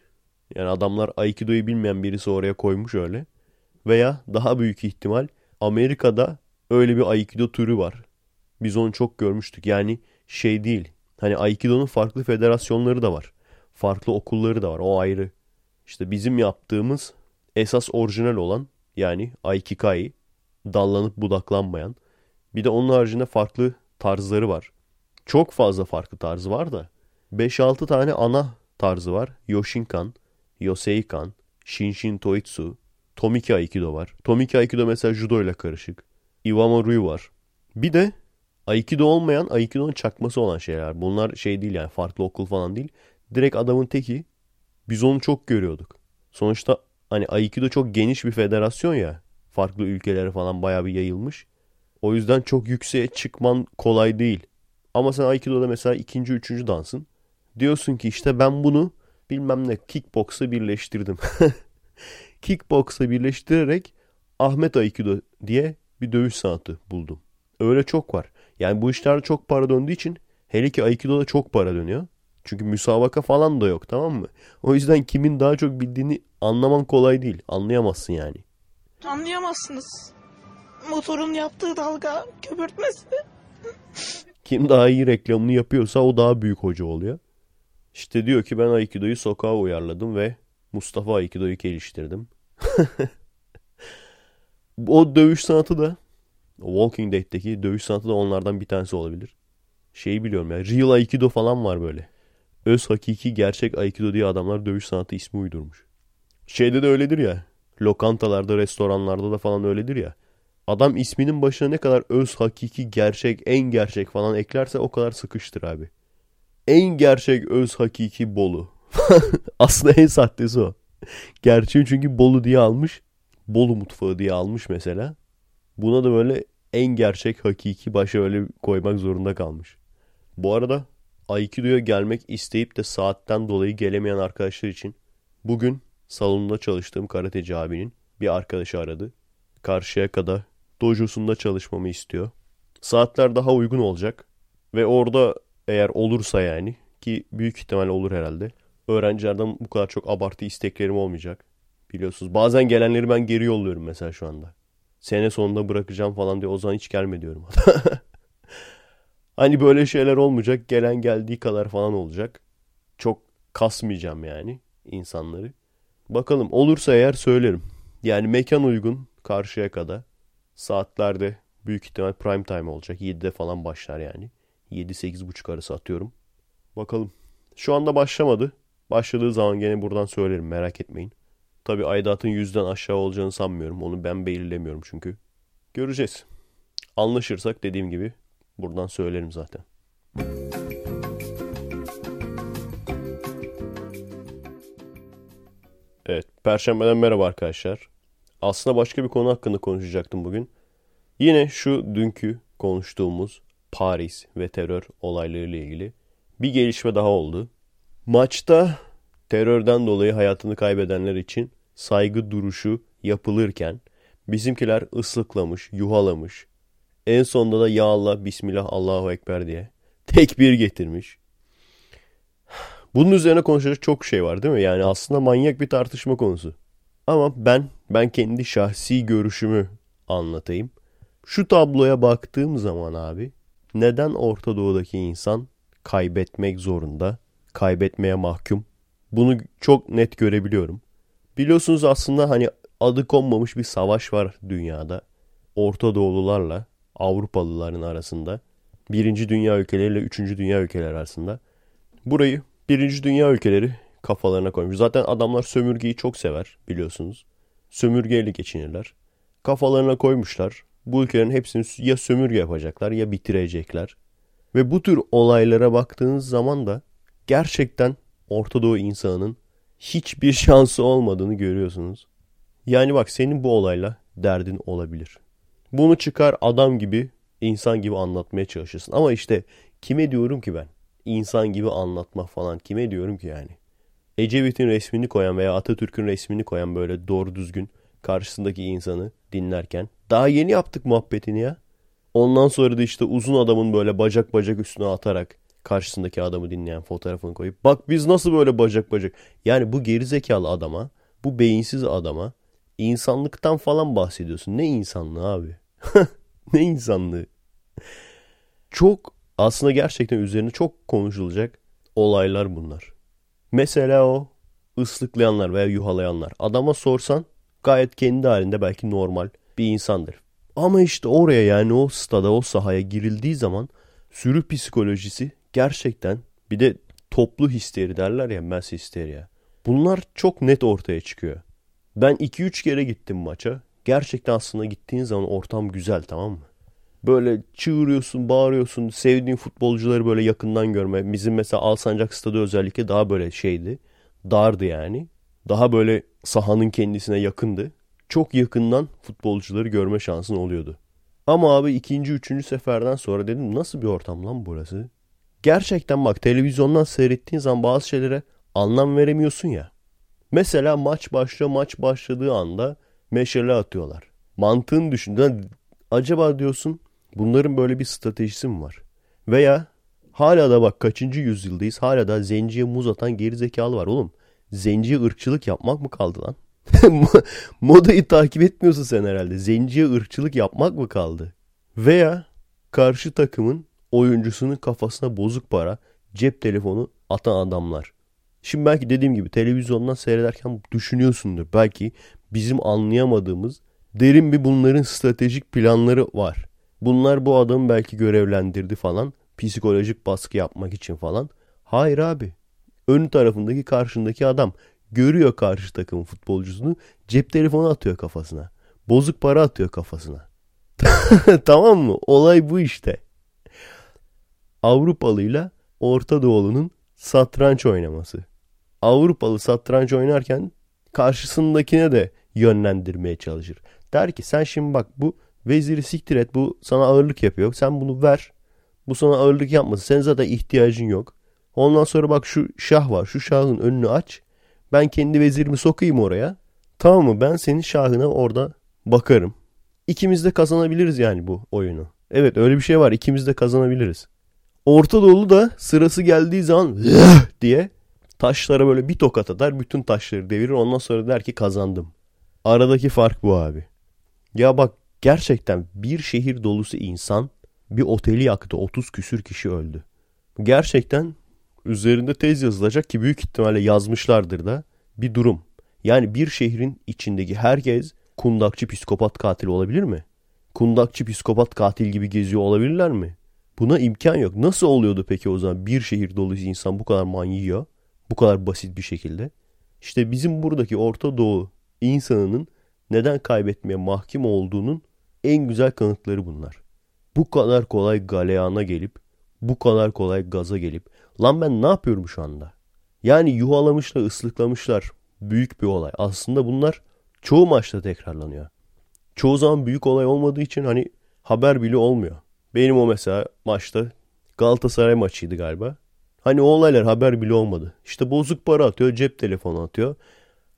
Yani adamlar Aikido'yu bilmeyen birisi oraya koymuş öyle. Veya daha büyük ihtimal Amerika'da öyle bir Aikido türü var. Biz onu çok görmüştük. Yani şey değil. Hani Aikido'nun farklı federasyonları da var. Farklı okulları da var. O ayrı. İşte bizim yaptığımız esas orijinal olan yani Aikikai dallanıp budaklanmayan. Bir de onun haricinde farklı tarzları var. Çok fazla farklı tarzı var da 5-6 tane ana tarzı var. Yoshinkan, Yoseikan, Shinshin Toitsu, Tomiki Aikido var. Tomiki Aikido mesela judo ile karışık. Iwama Ryu var. Bir de Aikido olmayan Aikido'nun çakması olan şeyler. Bunlar şey değil yani farklı okul falan değil. Direkt adamın teki biz onu çok görüyorduk. Sonuçta hani Aikido çok geniş bir federasyon ya. Farklı ülkelere falan bayağı bir yayılmış. O yüzden çok yükseğe çıkman kolay değil. Ama sen Aikido'da mesela ikinci, üçüncü dansın. Diyorsun ki işte ben bunu bilmem ne kickbox'a birleştirdim. kickbox'a birleştirerek Ahmet Aikido diye bir dövüş sanatı buldum. Öyle çok var. Yani bu işlerde çok para döndüğü için hele ki Aikido'da çok para dönüyor. Çünkü müsabaka falan da yok tamam mı? O yüzden kimin daha çok bildiğini anlaman kolay değil. Anlayamazsın yani. Anlayamazsınız. Motorun yaptığı dalga köpürtmesi. Kim daha iyi reklamını yapıyorsa o daha büyük hoca oluyor. İşte diyor ki ben Aikido'yu sokağa uyarladım ve Mustafa Aikido'yu geliştirdim. o dövüş sanatı da Walking Dead'teki dövüş sanatı da onlardan bir tanesi olabilir. Şeyi biliyorum ya Real Aikido falan var böyle. Öz hakiki gerçek Aikido diye adamlar dövüş sanatı ismi uydurmuş. Şeyde de öyledir ya. Lokantalarda, restoranlarda da falan öyledir ya. Adam isminin başına ne kadar öz, hakiki, gerçek, en gerçek falan eklerse o kadar sıkıştır abi. En gerçek, öz, hakiki Bolu. Aslında en sahtesi o. Gerçeği çünkü Bolu diye almış. Bolu mutfağı diye almış mesela. Buna da böyle en gerçek hakiki başa öyle koymak zorunda kalmış. Bu arada Aikido'ya gelmek isteyip de saatten dolayı gelemeyen arkadaşlar için bugün salonunda çalıştığım karateci abinin bir arkadaşı aradı. Karşıya kadar dojosunda çalışmamı istiyor. Saatler daha uygun olacak ve orada eğer olursa yani ki büyük ihtimal olur herhalde. Öğrencilerden bu kadar çok abartı isteklerim olmayacak. Biliyorsunuz bazen gelenleri ben geri yolluyorum mesela şu anda. Sene sonunda bırakacağım falan diye o zaman hiç gelme diyorum. hani böyle şeyler olmayacak. Gelen geldiği kadar falan olacak. Çok kasmayacağım yani insanları. Bakalım olursa eğer söylerim. Yani mekan uygun karşıya kadar. Saatlerde büyük ihtimal prime time olacak. 7'de falan başlar yani. 7-8.30 arası atıyorum. Bakalım. Şu anda başlamadı. Başladığı zaman gene buradan söylerim merak etmeyin. Tabi aidatın yüzden aşağı olacağını sanmıyorum. Onu ben belirlemiyorum çünkü. Göreceğiz. Anlaşırsak dediğim gibi buradan söylerim zaten. Evet, Perşembeden merhaba arkadaşlar. Aslında başka bir konu hakkında konuşacaktım bugün. Yine şu dünkü konuştuğumuz Paris ve terör olaylarıyla ilgili bir gelişme daha oldu. Maçta terörden dolayı hayatını kaybedenler için saygı duruşu yapılırken bizimkiler ıslıklamış, yuhalamış. En sonunda da ya Allah, Bismillah, Allahu Ekber diye tekbir getirmiş. Bunun üzerine konuşacak çok şey var değil mi? Yani aslında manyak bir tartışma konusu. Ama ben ben kendi şahsi görüşümü anlatayım. Şu tabloya baktığım zaman abi neden Orta Doğu'daki insan kaybetmek zorunda, kaybetmeye mahkum? Bunu çok net görebiliyorum. Biliyorsunuz aslında hani adı konmamış bir savaş var dünyada. Orta Doğulularla Avrupalıların arasında. Birinci dünya ülkeleriyle üçüncü dünya ülkeleri arasında. Burayı birinci dünya ülkeleri kafalarına koymuş. Zaten adamlar sömürgeyi çok sever biliyorsunuz. Sömürgeyle geçinirler. Kafalarına koymuşlar. Bu ülkelerin hepsini ya sömürge yapacaklar ya bitirecekler. Ve bu tür olaylara baktığınız zaman da gerçekten Orta Doğu insanının hiçbir şansı olmadığını görüyorsunuz. Yani bak senin bu olayla derdin olabilir. Bunu çıkar adam gibi, insan gibi anlatmaya çalışırsın. Ama işte kime diyorum ki ben? İnsan gibi anlatma falan kime diyorum ki yani? Ecevit'in resmini koyan veya Atatürk'ün resmini koyan böyle doğru düzgün karşısındaki insanı dinlerken daha yeni yaptık muhabbetini ya. Ondan sonra da işte uzun adamın böyle bacak bacak üstüne atarak karşısındaki adamı dinleyen fotoğrafını koyup bak biz nasıl böyle bacak bacak. Yani bu gerizekalı adama, bu beyinsiz adama insanlıktan falan bahsediyorsun. Ne insanlığı abi? ne insanlığı? Çok aslında gerçekten üzerine çok konuşulacak olaylar bunlar. Mesela o ıslıklayanlar veya yuhalayanlar. Adama sorsan gayet kendi halinde belki normal bir insandır. Ama işte oraya yani o stada o sahaya girildiği zaman sürü psikolojisi gerçekten bir de toplu histeri derler ya mass hysteria. Bunlar çok net ortaya çıkıyor. Ben 2-3 kere gittim maça. Gerçekten aslında gittiğin zaman ortam güzel tamam mı? Böyle çığırıyorsun, bağırıyorsun. Sevdiğin futbolcuları böyle yakından görme. Bizim mesela Alsancak stadı özellikle daha böyle şeydi. Dardı yani. Daha böyle sahanın kendisine yakındı. Çok yakından futbolcuları görme şansın oluyordu. Ama abi ikinci, üçüncü seferden sonra dedim nasıl bir ortam lan burası? Gerçekten bak televizyondan seyrettiğin zaman bazı şeylere anlam veremiyorsun ya. Mesela maç başlıyor maç başladığı anda meşale atıyorlar. Mantığını düşün. Acaba diyorsun bunların böyle bir stratejisi mi var? Veya hala da bak kaçıncı yüzyıldayız hala da zenciye muz atan gerizekalı var oğlum. Zenciye ırkçılık yapmak mı kaldı lan? Modayı takip etmiyorsun sen herhalde. Zenciye ırkçılık yapmak mı kaldı? Veya karşı takımın oyuncusunun kafasına bozuk para, cep telefonu atan adamlar. Şimdi belki dediğim gibi televizyondan seyrederken düşünüyorsundur. Belki bizim anlayamadığımız derin bir bunların stratejik planları var. Bunlar bu adamı belki görevlendirdi falan. Psikolojik baskı yapmak için falan. Hayır abi. Ön tarafındaki karşındaki adam görüyor karşı takımın futbolcusunu. Cep telefonu atıyor kafasına. Bozuk para atıyor kafasına. tamam mı? Olay bu işte. Avrupalıyla Orta Doğulu'nun satranç oynaması. Avrupalı satranç oynarken karşısındakine de yönlendirmeye çalışır. Der ki sen şimdi bak bu veziri siktir et bu sana ağırlık yapıyor. Sen bunu ver. Bu sana ağırlık yapmasın. Senin zaten ihtiyacın yok. Ondan sonra bak şu şah var. Şu şahın önünü aç. Ben kendi vezirimi sokayım oraya. Tamam mı? Ben senin şahına orada bakarım. İkimiz de kazanabiliriz yani bu oyunu. Evet öyle bir şey var. İkimiz de kazanabiliriz. Orta Doğu da sırası geldiği zaman diye taşlara böyle bir tokat atar. Bütün taşları devirir. Ondan sonra der ki kazandım. Aradaki fark bu abi. Ya bak gerçekten bir şehir dolusu insan bir oteli yaktı. 30 küsür kişi öldü. Gerçekten üzerinde tez yazılacak ki büyük ihtimalle yazmışlardır da bir durum. Yani bir şehrin içindeki herkes kundakçı psikopat katil olabilir mi? Kundakçı psikopat katil gibi geziyor olabilirler mi? Buna imkan yok. Nasıl oluyordu peki o zaman bir şehir dolusu insan bu kadar manyiyor? Bu kadar basit bir şekilde. İşte bizim buradaki Orta Doğu insanının neden kaybetmeye mahkum olduğunun en güzel kanıtları bunlar. Bu kadar kolay galeyana gelip, bu kadar kolay gaza gelip, lan ben ne yapıyorum şu anda? Yani yuhalamışlar, ıslıklamışlar. Büyük bir olay. Aslında bunlar çoğu maçta tekrarlanıyor. Çoğu zaman büyük olay olmadığı için hani haber bile olmuyor. Benim o mesela maçta Galatasaray maçıydı galiba. Hani o olaylar haber bile olmadı. İşte bozuk para atıyor, cep telefonu atıyor.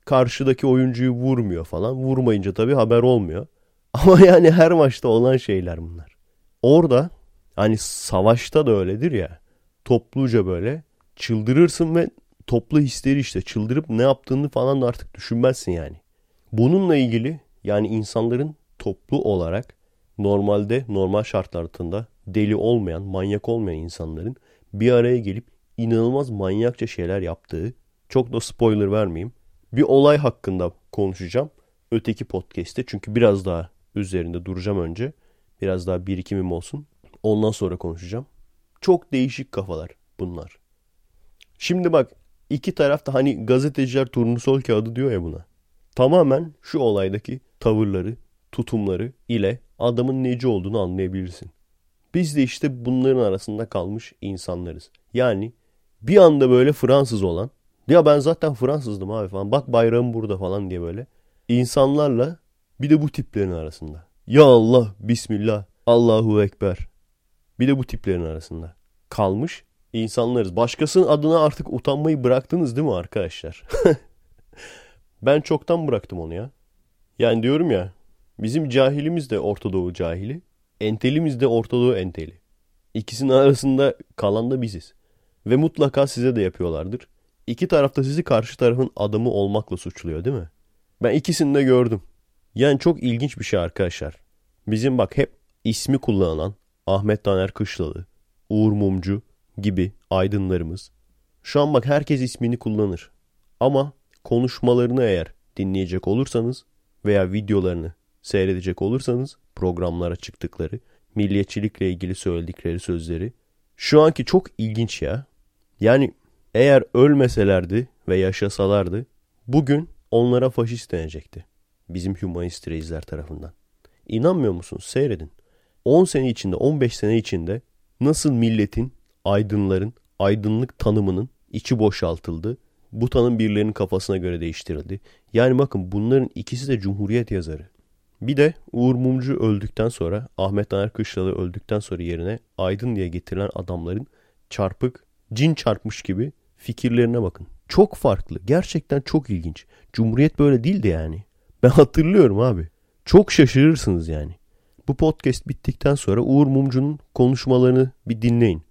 Karşıdaki oyuncuyu vurmuyor falan. Vurmayınca tabii haber olmuyor. Ama yani her maçta olan şeyler bunlar. Orada hani savaşta da öyledir ya. Topluca böyle çıldırırsın ve toplu histeri işte çıldırıp ne yaptığını falan da artık düşünmezsin yani. Bununla ilgili yani insanların toplu olarak normalde normal şartlar altında deli olmayan, manyak olmayan insanların bir araya gelip inanılmaz manyakça şeyler yaptığı, çok da spoiler vermeyeyim, bir olay hakkında konuşacağım. Öteki podcast'te çünkü biraz daha üzerinde duracağım önce. Biraz daha birikimim olsun. Ondan sonra konuşacağım. Çok değişik kafalar bunlar. Şimdi bak iki tarafta hani gazeteciler turnusol kağıdı diyor ya buna. Tamamen şu olaydaki tavırları, tutumları ile adamın neci olduğunu anlayabilirsin. Biz de işte bunların arasında kalmış insanlarız. Yani bir anda böyle Fransız olan ya ben zaten Fransızdım abi falan bak bayrağım burada falan diye böyle insanlarla bir de bu tiplerin arasında. Ya Allah Bismillah Allahu Ekber bir de bu tiplerin arasında kalmış insanlarız. Başkasının adına artık utanmayı bıraktınız değil mi arkadaşlar? ben çoktan bıraktım onu ya. Yani diyorum ya bizim cahilimiz de Orta Doğu cahili. Entelimiz de Orta Doğu enteli. İkisinin arasında kalan da biziz. Ve mutlaka size de yapıyorlardır. İki tarafta sizi karşı tarafın adamı olmakla suçluyor değil mi? Ben ikisini de gördüm. Yani çok ilginç bir şey arkadaşlar. Bizim bak hep ismi kullanılan Ahmet Taner Kışlalı, Uğur Mumcu gibi aydınlarımız. Şu an bak herkes ismini kullanır. Ama konuşmalarını eğer dinleyecek olursanız veya videolarını seyredecek olursanız programlara çıktıkları, milliyetçilikle ilgili söyledikleri sözleri şu anki çok ilginç ya. Yani eğer ölmeselerdi ve yaşasalardı bugün onlara faşist denecekti. Bizim humanist reisler tarafından. İnanmıyor musunuz? Seyredin. 10 sene içinde, 15 sene içinde nasıl milletin, aydınların, aydınlık tanımının içi boşaltıldı. Bu tanım birilerinin kafasına göre değiştirildi. Yani bakın bunların ikisi de Cumhuriyet yazarı. Bir de Uğur Mumcu öldükten sonra, Ahmet Taner Kışlalı öldükten sonra yerine Aydın diye getirilen adamların çarpık, cin çarpmış gibi fikirlerine bakın. Çok farklı. Gerçekten çok ilginç. Cumhuriyet böyle değildi yani. Ben hatırlıyorum abi. Çok şaşırırsınız yani. Bu podcast bittikten sonra Uğur Mumcu'nun konuşmalarını bir dinleyin.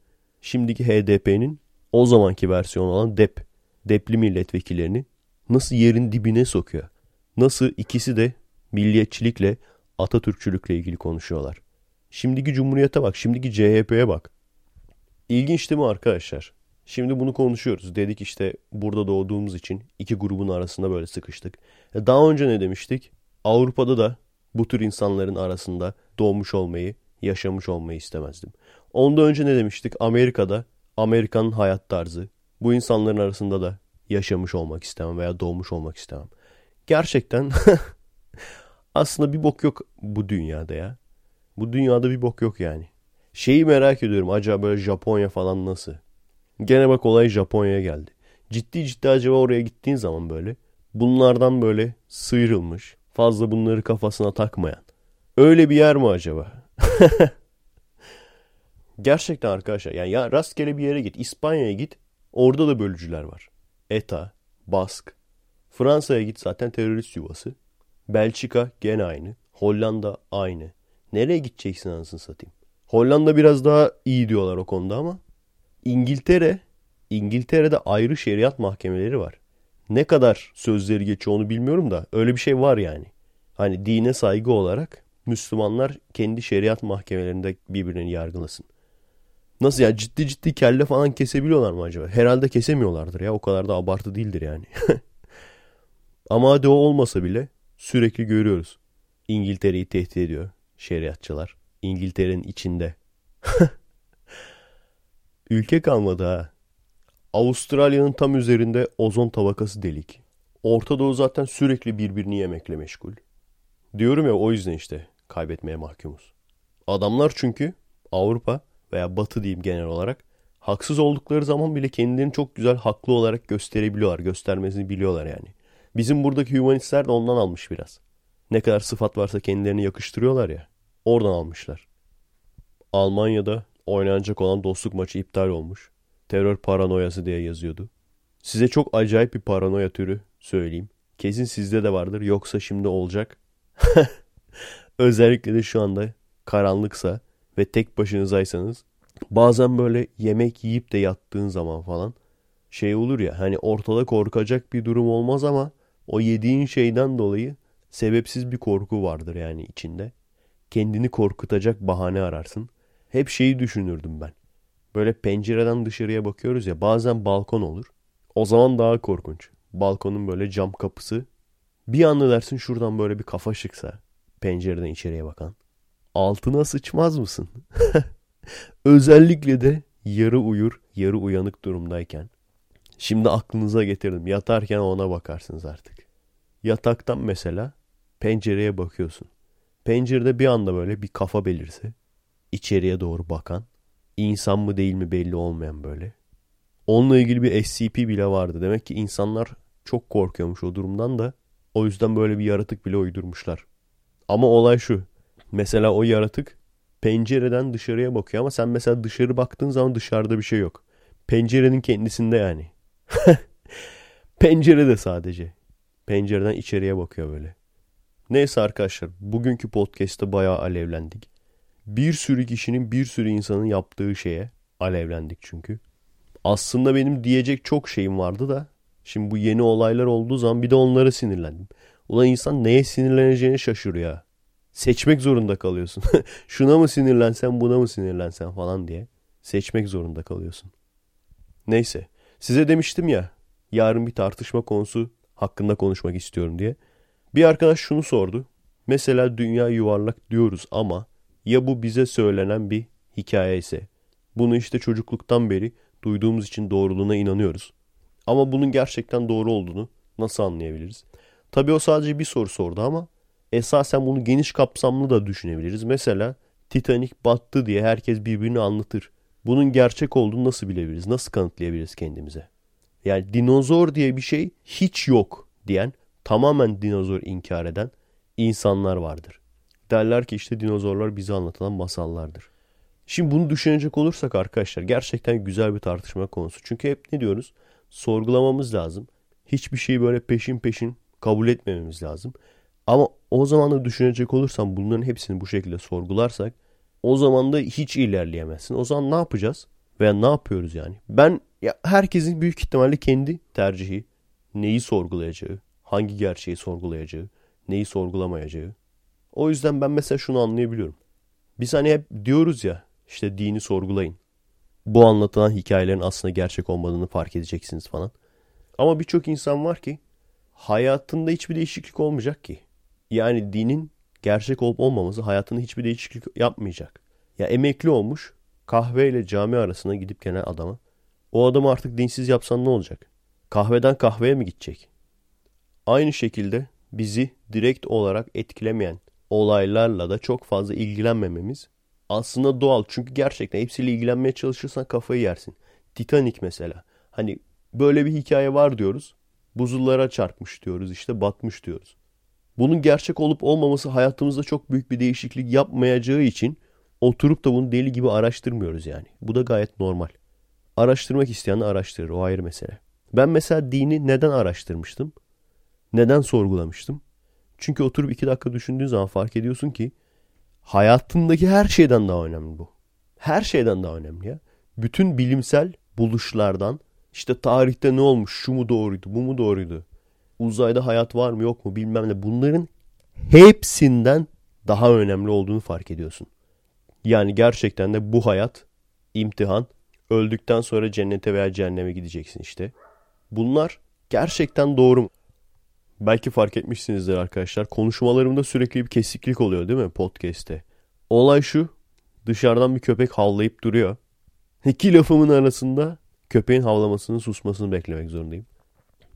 Şimdiki HDP'nin o zamanki versiyonu olan DEP, DEP'li milletvekillerini nasıl yerin dibine sokuyor. Nasıl ikisi de milliyetçilikle, Atatürkçülükle ilgili konuşuyorlar. Şimdiki Cumhuriyet'e bak, şimdiki CHP'ye bak. İlginç değil mi arkadaşlar? Şimdi bunu konuşuyoruz. Dedik işte burada doğduğumuz için iki grubun arasında böyle sıkıştık. E, daha önce ne demiştik? Avrupa'da da bu tür insanların arasında doğmuş olmayı, yaşamış olmayı istemezdim. Ondan önce ne demiştik? Amerika'da Amerikan'ın hayat tarzı. Bu insanların arasında da yaşamış olmak istemem veya doğmuş olmak istemem. Gerçekten aslında bir bok yok bu dünyada ya. Bu dünyada bir bok yok yani. Şeyi merak ediyorum acaba böyle Japonya falan nasıl? Gene bak olay Japonya'ya geldi. Ciddi ciddi acaba oraya gittiğin zaman böyle Bunlardan böyle sıyrılmış, fazla bunları kafasına takmayan. Öyle bir yer mi acaba? Gerçekten arkadaşlar yani ya rastgele bir yere git. İspanya'ya git. Orada da bölücüler var. ETA, Bask. Fransa'ya git zaten terörist yuvası. Belçika gene aynı. Hollanda aynı. Nereye gideceksin anasını satayım? Hollanda biraz daha iyi diyorlar o konuda ama İngiltere, İngiltere'de ayrı şeriat mahkemeleri var. Ne kadar sözleri geçiyor onu bilmiyorum da öyle bir şey var yani. Hani dine saygı olarak Müslümanlar kendi şeriat mahkemelerinde birbirini yargılasın. Nasıl ya ciddi ciddi kelle falan kesebiliyorlar mı acaba? Herhalde kesemiyorlardır ya o kadar da abartı değildir yani. Ama hadi o olmasa bile sürekli görüyoruz. İngiltere'yi tehdit ediyor şeriatçılar. İngiltere'nin içinde. Ülke kalmadı ha. Avustralya'nın tam üzerinde ozon tabakası delik. Orta Doğu zaten sürekli birbirini yemekle meşgul. Diyorum ya o yüzden işte kaybetmeye mahkumuz. Adamlar çünkü Avrupa veya Batı diyeyim genel olarak haksız oldukları zaman bile kendilerini çok güzel haklı olarak gösterebiliyorlar. Göstermesini biliyorlar yani. Bizim buradaki humanistler de ondan almış biraz. Ne kadar sıfat varsa kendilerini yakıştırıyorlar ya. Oradan almışlar. Almanya'da oynanacak olan dostluk maçı iptal olmuş. Terör paranoyası diye yazıyordu. Size çok acayip bir paranoya türü söyleyeyim. Kesin sizde de vardır yoksa şimdi olacak. Özellikle de şu anda karanlıksa ve tek başınızaysanız bazen böyle yemek yiyip de yattığın zaman falan şey olur ya hani ortada korkacak bir durum olmaz ama o yediğin şeyden dolayı sebepsiz bir korku vardır yani içinde. Kendini korkutacak bahane ararsın. Hep şeyi düşünürdüm ben. Böyle pencereden dışarıya bakıyoruz ya bazen balkon olur. O zaman daha korkunç. Balkonun böyle cam kapısı. Bir anda dersin şuradan böyle bir kafa çıksa pencereden içeriye bakan. Altına sıçmaz mısın? Özellikle de yarı uyur, yarı uyanık durumdayken. Şimdi aklınıza getirdim. Yatarken ona bakarsınız artık. Yataktan mesela pencereye bakıyorsun. Pencerede bir anda böyle bir kafa belirse içeriye doğru bakan, insan mı değil mi belli olmayan böyle. Onunla ilgili bir SCP bile vardı. Demek ki insanlar çok korkuyormuş o durumdan da o yüzden böyle bir yaratık bile uydurmuşlar. Ama olay şu. Mesela o yaratık pencereden dışarıya bakıyor ama sen mesela dışarı baktığın zaman dışarıda bir şey yok. Pencerenin kendisinde yani. Pencerede sadece. Pencereden içeriye bakıyor böyle. Neyse arkadaşlar bugünkü podcast'te bayağı alevlendik. Bir sürü kişinin bir sürü insanın yaptığı şeye alevlendik çünkü. Aslında benim diyecek çok şeyim vardı da şimdi bu yeni olaylar olduğu zaman bir de onlara sinirlendim. Ulan insan neye sinirleneceğini şaşırıyor ya. Seçmek zorunda kalıyorsun. Şuna mı sinirlensen buna mı sinirlensen falan diye. Seçmek zorunda kalıyorsun. Neyse. Size demiştim ya yarın bir tartışma konusu hakkında konuşmak istiyorum diye. Bir arkadaş şunu sordu. Mesela dünya yuvarlak diyoruz ama ya bu bize söylenen bir hikaye ise? Bunu işte çocukluktan beri duyduğumuz için doğruluğuna inanıyoruz. Ama bunun gerçekten doğru olduğunu nasıl anlayabiliriz? Tabii o sadece bir soru sordu ama esasen bunu geniş kapsamlı da düşünebiliriz. Mesela Titanic battı diye herkes birbirini anlatır. Bunun gerçek olduğunu nasıl bilebiliriz? Nasıl kanıtlayabiliriz kendimize? Yani dinozor diye bir şey hiç yok diyen, tamamen dinozor inkar eden insanlar vardır. Derler ki işte dinozorlar bize anlatılan masallardır. Şimdi bunu düşünecek olursak arkadaşlar gerçekten güzel bir tartışma konusu. Çünkü hep ne diyoruz? Sorgulamamız lazım. Hiçbir şeyi böyle peşin peşin kabul etmememiz lazım. Ama o zaman da düşünecek olursam bunların hepsini bu şekilde sorgularsak o zaman da hiç ilerleyemezsin. O zaman ne yapacağız? Veya ne yapıyoruz yani? Ben ya herkesin büyük ihtimalle kendi tercihi, neyi sorgulayacağı, hangi gerçeği sorgulayacağı, neyi sorgulamayacağı. O yüzden ben mesela şunu anlayabiliyorum. Biz hani hep diyoruz ya işte dini sorgulayın. Bu anlatılan hikayelerin aslında gerçek olmadığını fark edeceksiniz falan. Ama birçok insan var ki hayatında hiçbir değişiklik olmayacak ki. Yani dinin gerçek olup olmaması hayatında hiçbir değişiklik yapmayacak. Ya emekli olmuş kahve ile cami arasına gidip gelen adama o adamı artık dinsiz yapsan ne olacak? Kahveden kahveye mi gidecek? Aynı şekilde bizi direkt olarak etkilemeyen olaylarla da çok fazla ilgilenmememiz aslında doğal. Çünkü gerçekten hepsiyle ilgilenmeye çalışırsan kafayı yersin. Titanic mesela. Hani böyle bir hikaye var diyoruz. Buzullara çarpmış diyoruz işte batmış diyoruz. Bunun gerçek olup olmaması hayatımızda çok büyük bir değişiklik yapmayacağı için oturup da bunu deli gibi araştırmıyoruz yani. Bu da gayet normal. Araştırmak isteyen araştırır o ayrı mesele. Ben mesela dini neden araştırmıştım? Neden sorgulamıştım? Çünkü oturup iki dakika düşündüğün zaman fark ediyorsun ki hayatındaki her şeyden daha önemli bu. Her şeyden daha önemli ya. Bütün bilimsel buluşlardan işte tarihte ne olmuş, şu mu doğruydu, bu mu doğruydu, uzayda hayat var mı yok mu bilmem ne bunların hepsinden daha önemli olduğunu fark ediyorsun. Yani gerçekten de bu hayat imtihan, öldükten sonra cennete veya cehenneme gideceksin işte. Bunlar gerçekten doğru mu? Belki fark etmişsinizdir arkadaşlar. Konuşmalarımda sürekli bir kesiklik oluyor değil mi podcast'te? Olay şu. Dışarıdan bir köpek havlayıp duruyor. İki lafımın arasında köpeğin havlamasını susmasını beklemek zorundayım.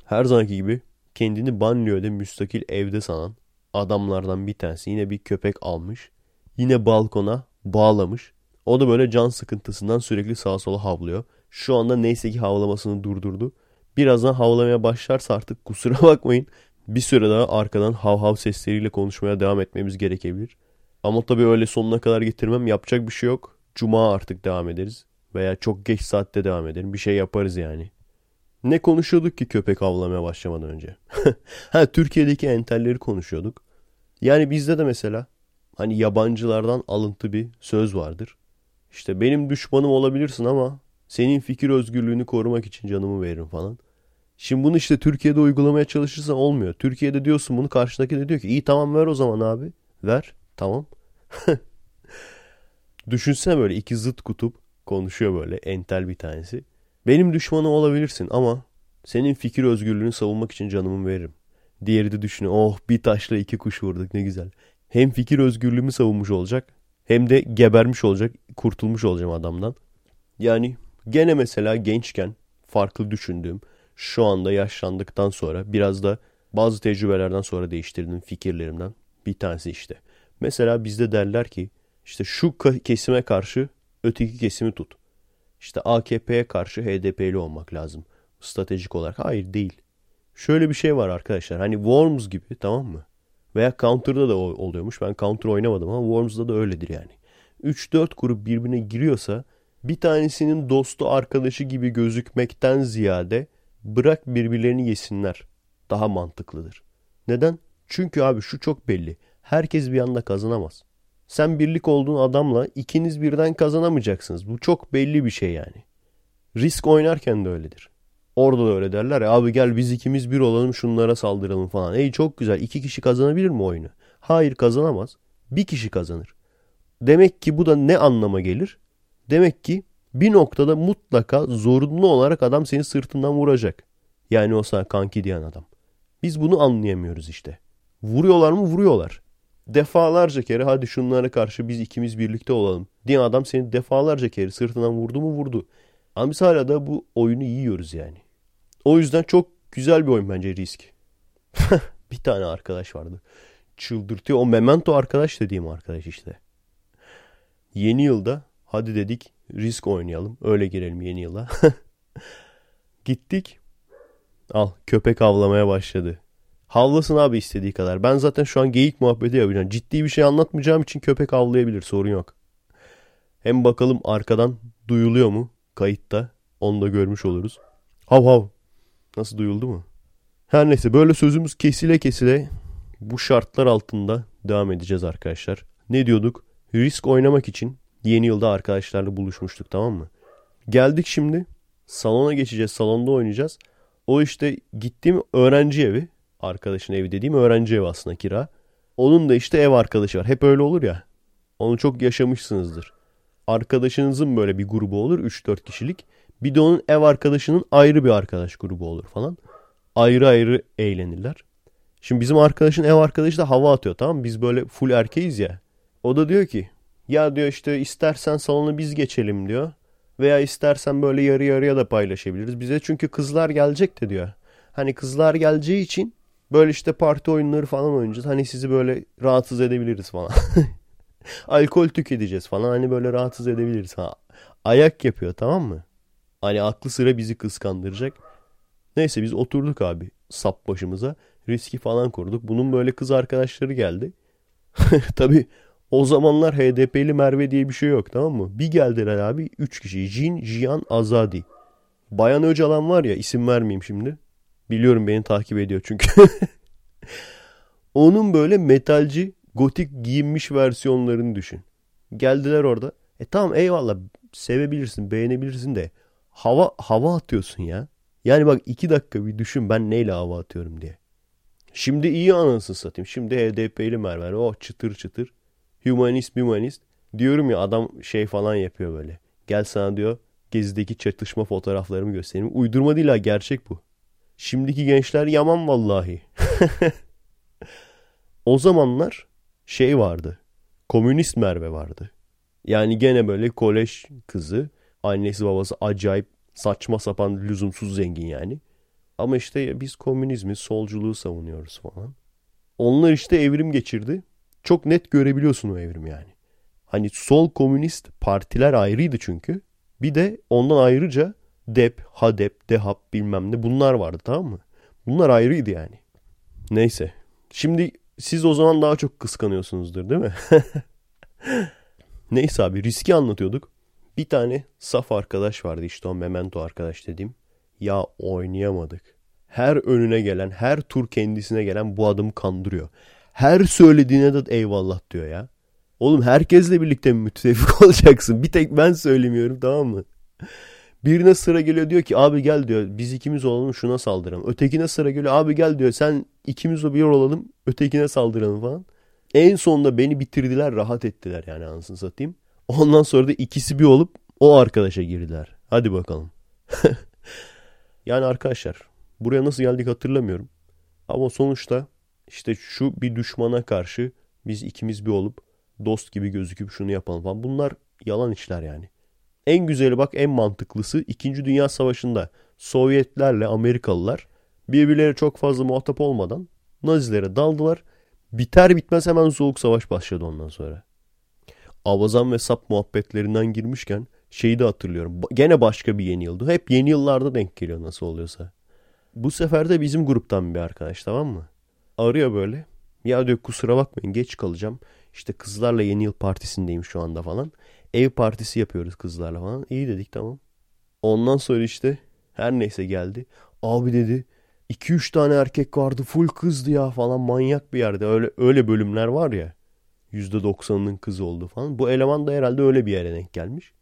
Her zamanki gibi kendini banliyöde müstakil evde sanan adamlardan bir tanesi yine bir köpek almış. Yine balkona bağlamış. O da böyle can sıkıntısından sürekli sağa sola havlıyor. Şu anda neyse ki havlamasını durdurdu. Birazdan havlamaya başlarsa artık kusura bakmayın. Bir süre daha arkadan hav hav sesleriyle konuşmaya devam etmemiz gerekebilir. Ama tabii öyle sonuna kadar getirmem yapacak bir şey yok. Cuma artık devam ederiz. Veya çok geç saatte devam edelim. Bir şey yaparız yani. Ne konuşuyorduk ki köpek avlamaya başlamadan önce? ha Türkiye'deki entelleri konuşuyorduk. Yani bizde de mesela hani yabancılardan alıntı bir söz vardır. İşte benim düşmanım olabilirsin ama senin fikir özgürlüğünü korumak için canımı veririm falan. Şimdi bunu işte Türkiye'de uygulamaya çalışırsan olmuyor. Türkiye'de diyorsun bunu karşındaki de diyor ki iyi tamam ver o zaman abi. Ver tamam. Düşünsene böyle iki zıt kutup konuşuyor böyle entel bir tanesi. Benim düşmanım olabilirsin ama senin fikir özgürlüğünü savunmak için canımı veririm. Diğeri de düşünüyor oh bir taşla iki kuş vurduk ne güzel. Hem fikir özgürlüğümü savunmuş olacak hem de gebermiş olacak kurtulmuş olacağım adamdan. Yani gene mesela gençken farklı düşündüğüm şu anda yaşlandıktan sonra biraz da bazı tecrübelerden sonra değiştirdiğim fikirlerimden bir tanesi işte. Mesela bizde derler ki işte şu kesime karşı öteki kesimi tut. İşte AKP'ye karşı HDP'li olmak lazım. Stratejik olarak. Hayır değil. Şöyle bir şey var arkadaşlar. Hani Worms gibi tamam mı? Veya Counter'da da oluyormuş. Ben Counter oynamadım ama Worms'da da öyledir yani. 3-4 grup birbirine giriyorsa bir tanesinin dostu arkadaşı gibi gözükmekten ziyade bırak birbirlerini yesinler. Daha mantıklıdır. Neden? Çünkü abi şu çok belli. Herkes bir anda kazanamaz. Sen birlik olduğun adamla ikiniz birden kazanamayacaksınız. Bu çok belli bir şey yani. Risk oynarken de öyledir. Orada da öyle derler ya abi gel biz ikimiz bir olalım şunlara saldıralım falan. Ey çok güzel iki kişi kazanabilir mi oyunu? Hayır kazanamaz. Bir kişi kazanır. Demek ki bu da ne anlama gelir? Demek ki bir noktada mutlaka zorunlu olarak adam seni sırtından vuracak. Yani o sana kanki diyen adam. Biz bunu anlayamıyoruz işte. Vuruyorlar mı? Vuruyorlar defalarca kere hadi şunlara karşı biz ikimiz birlikte olalım diye adam seni defalarca kere sırtından vurdu mu vurdu. Ama biz hala da bu oyunu yiyoruz yani. O yüzden çok güzel bir oyun bence risk. bir tane arkadaş vardı. Çıldırtıyor. O Memento arkadaş dediğim arkadaş işte. Yeni yılda hadi dedik risk oynayalım. Öyle girelim yeni yıla. Gittik. Al köpek avlamaya başladı. Havlasın abi istediği kadar. Ben zaten şu an geyik muhabbeti yapacağım. Ciddi bir şey anlatmayacağım için köpek avlayabilir sorun yok. Hem bakalım arkadan duyuluyor mu kayıtta. Onu da görmüş oluruz. Hav hav. Nasıl duyuldu mu? Her neyse böyle sözümüz kesile kesile bu şartlar altında devam edeceğiz arkadaşlar. Ne diyorduk? Risk oynamak için yeni yılda arkadaşlarla buluşmuştuk tamam mı? Geldik şimdi salona geçeceğiz salonda oynayacağız. O işte gittiğim öğrenci evi arkadaşın evi dediğim öğrenci evi aslında kira. Onun da işte ev arkadaşı var. Hep öyle olur ya. Onu çok yaşamışsınızdır. Arkadaşınızın böyle bir grubu olur 3-4 kişilik. Bir de onun ev arkadaşının ayrı bir arkadaş grubu olur falan. Ayrı ayrı eğlenirler. Şimdi bizim arkadaşın ev arkadaşı da hava atıyor tamam? Biz böyle full erkeğiz ya. O da diyor ki ya diyor işte istersen salonu biz geçelim diyor. Veya istersen böyle yarı yarıya da paylaşabiliriz. Bize çünkü kızlar gelecek de diyor. Hani kızlar geleceği için Böyle işte parti oyunları falan oynayacağız. Hani sizi böyle rahatsız edebiliriz falan. Alkol tüketeceğiz falan. Hani böyle rahatsız edebiliriz. Ha. Ayak yapıyor tamam mı? Hani aklı sıra bizi kıskandıracak. Neyse biz oturduk abi. sap başımıza. Riski falan kurduk. Bunun böyle kız arkadaşları geldi. Tabii o zamanlar HDP'li Merve diye bir şey yok tamam mı? Bir geldiler abi 3 kişi. Jin, Jian, Azadi. Bayan Öcalan var ya isim vermeyeyim şimdi. Biliyorum beni takip ediyor çünkü. Onun böyle metalci gotik giyinmiş versiyonlarını düşün. Geldiler orada. E tamam eyvallah sevebilirsin beğenebilirsin de hava hava atıyorsun ya. Yani bak iki dakika bir düşün ben neyle hava atıyorum diye. Şimdi iyi anasını satayım. Şimdi HDP'li Merver oh çıtır çıtır. Humanist humanist. Diyorum ya adam şey falan yapıyor böyle. Gel sana diyor gezideki çatışma fotoğraflarımı göstereyim. Uydurma değil ha gerçek bu. Şimdiki gençler yaman vallahi. o zamanlar şey vardı. Komünist Merve vardı. Yani gene böyle kolej kızı. Annesi babası acayip saçma sapan lüzumsuz zengin yani. Ama işte biz komünizmi, solculuğu savunuyoruz falan. Onlar işte evrim geçirdi. Çok net görebiliyorsun o evrim yani. Hani sol komünist partiler ayrıydı çünkü. Bir de ondan ayrıca DEP, HADEP, DEHAP bilmem ne bunlar vardı tamam mı? Bunlar ayrıydı yani. Neyse. Şimdi siz o zaman daha çok kıskanıyorsunuzdur değil mi? Neyse abi riski anlatıyorduk. Bir tane saf arkadaş vardı işte o memento arkadaş dediğim. Ya oynayamadık. Her önüne gelen, her tur kendisine gelen bu adamı kandırıyor. Her söylediğine de eyvallah diyor ya. Oğlum herkesle birlikte müttefik olacaksın? Bir tek ben söylemiyorum tamam mı? Birine sıra geliyor diyor ki abi gel diyor biz ikimiz olalım şuna saldıralım. Ötekine sıra geliyor abi gel diyor sen ikimiz o bir olalım ötekine saldıralım falan. En sonunda beni bitirdiler rahat ettiler yani anasını satayım. Ondan sonra da ikisi bir olup o arkadaşa girdiler. Hadi bakalım. yani arkadaşlar buraya nasıl geldik hatırlamıyorum. Ama sonuçta işte şu bir düşmana karşı biz ikimiz bir olup dost gibi gözüküp şunu yapalım falan. Bunlar yalan işler yani. En güzeli bak en mantıklısı 2. Dünya Savaşı'nda Sovyetlerle Amerikalılar birbirleri çok fazla muhatap olmadan Nazilere daldılar. Biter bitmez hemen soğuk savaş başladı ondan sonra. Avazan ve sap muhabbetlerinden girmişken şeyi de hatırlıyorum. Gene başka bir yeni yıldı. Hep yeni yıllarda denk geliyor nasıl oluyorsa. Bu sefer de bizim gruptan bir arkadaş tamam mı? Arıyor böyle. Ya diyor kusura bakmayın geç kalacağım. İşte kızlarla yeni yıl partisindeyim şu anda falan. Ev partisi yapıyoruz kızlarla falan. İyi dedik tamam. Ondan sonra işte her neyse geldi. Abi dedi 2-3 tane erkek vardı full kızdı ya falan manyak bir yerde. Öyle öyle bölümler var ya. %90'ının kız oldu falan. Bu eleman da herhalde öyle bir yere denk gelmiş.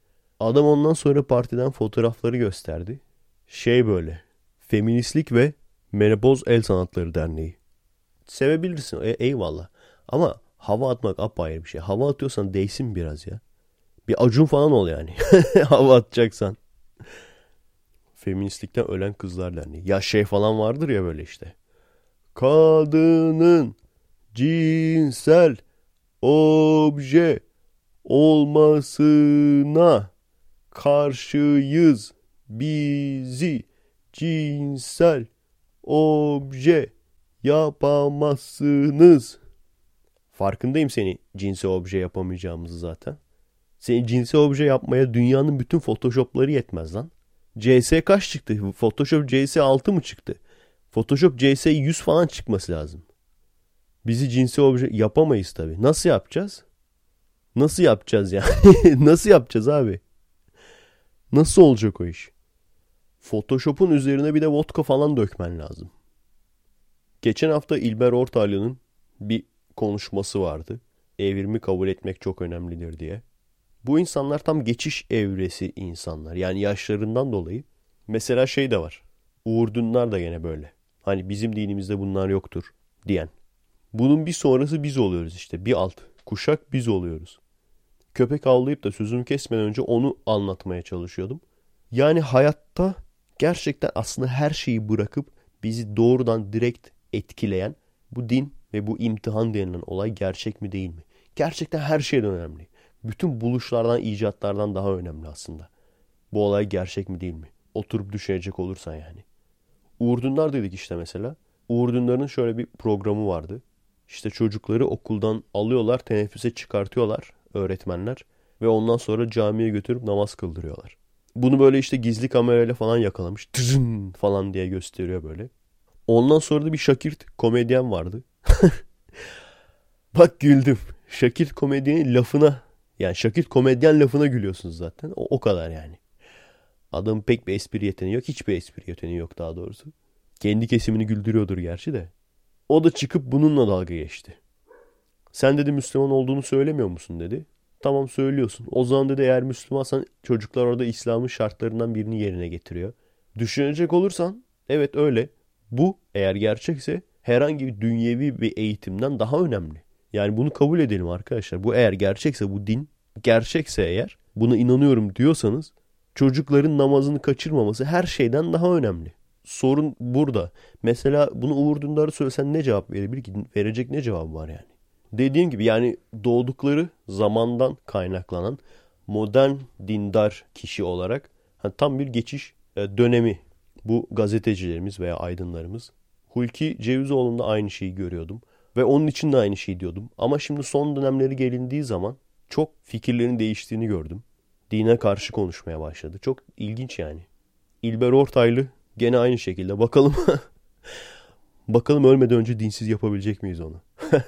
Adam ondan sonra partiden fotoğrafları gösterdi. Şey böyle. Feministlik ve Menopoz El Sanatları Derneği. Sevebilirsin. E, eyvallah. Ama hava atmak apayrı bir şey. Hava atıyorsan değsin biraz ya. Bir acun falan ol yani. hava atacaksan. Feministlikten ölen kızlar derneği. Ya şey falan vardır ya böyle işte. Kadının cinsel obje olmasına karşıyız. Bizi cinsel obje yapamazsınız. Farkındayım seni cinsel obje yapamayacağımızı zaten. Seni cinsel obje yapmaya dünyanın bütün photoshopları yetmez lan. CS kaç çıktı? Photoshop CS 6 mı çıktı? Photoshop CS 100 falan çıkması lazım. Bizi cinsel obje yapamayız tabii. Nasıl yapacağız? Nasıl yapacağız yani? Nasıl yapacağız abi? Nasıl olacak o iş? Photoshop'un üzerine bir de vodka falan dökmen lazım. Geçen hafta İlber Ortaylı'nın bir konuşması vardı. Evrimi kabul etmek çok önemlidir diye. Bu insanlar tam geçiş evresi insanlar. Yani yaşlarından dolayı. Mesela şey de var. Uğur Dünler da gene böyle. Hani bizim dinimizde bunlar yoktur diyen. Bunun bir sonrası biz oluyoruz işte. Bir alt kuşak biz oluyoruz. Köpek avlayıp da sözümü kesmeden önce onu anlatmaya çalışıyordum. Yani hayatta gerçekten aslında her şeyi bırakıp bizi doğrudan direkt etkileyen bu din ve bu imtihan denilen olay gerçek mi değil mi? Gerçekten her şeyden önemli bütün buluşlardan, icatlardan daha önemli aslında. Bu olay gerçek mi değil mi? Oturup düşünecek olursan yani. Uğur Dündar dedik işte mesela. Uğur Dündar'ın şöyle bir programı vardı. İşte çocukları okuldan alıyorlar, teneffüse çıkartıyorlar öğretmenler. Ve ondan sonra camiye götürüp namaz kıldırıyorlar. Bunu böyle işte gizli kamerayla falan yakalamış. Tızın falan diye gösteriyor böyle. Ondan sonra da bir Şakirt komedyen vardı. Bak güldüm. Şakirt komedyenin lafına yani Şakirt komedyen lafına gülüyorsunuz zaten. O, o kadar yani. Adamın pek bir espri yeteneği yok. Hiçbir espri yeteneği yok daha doğrusu. Kendi kesimini güldürüyordur gerçi de. O da çıkıp bununla dalga geçti. Sen dedi Müslüman olduğunu söylemiyor musun dedi. Tamam söylüyorsun. O zaman dedi eğer Müslümansan çocuklar orada İslam'ın şartlarından birini yerine getiriyor. Düşünecek olursan evet öyle. Bu eğer gerçekse herhangi bir dünyevi bir eğitimden daha önemli. Yani bunu kabul edelim arkadaşlar. Bu eğer gerçekse bu din gerçekse eğer buna inanıyorum diyorsanız çocukların namazını kaçırmaması her şeyden daha önemli. Sorun burada. Mesela bunu Uğur Dündar'a söylesen ne cevap verebilir ki? Verecek ne cevabı var yani? Dediğim gibi yani doğdukları zamandan kaynaklanan modern dindar kişi olarak hani tam bir geçiş e, dönemi bu gazetecilerimiz veya aydınlarımız. Hulki Cevizoğlu'nda aynı şeyi görüyordum. Ve onun için de aynı şeyi diyordum. Ama şimdi son dönemleri gelindiği zaman çok fikirlerin değiştiğini gördüm. Dine karşı konuşmaya başladı. Çok ilginç yani. İlber Ortaylı gene aynı şekilde. Bakalım bakalım ölmeden önce dinsiz yapabilecek miyiz onu?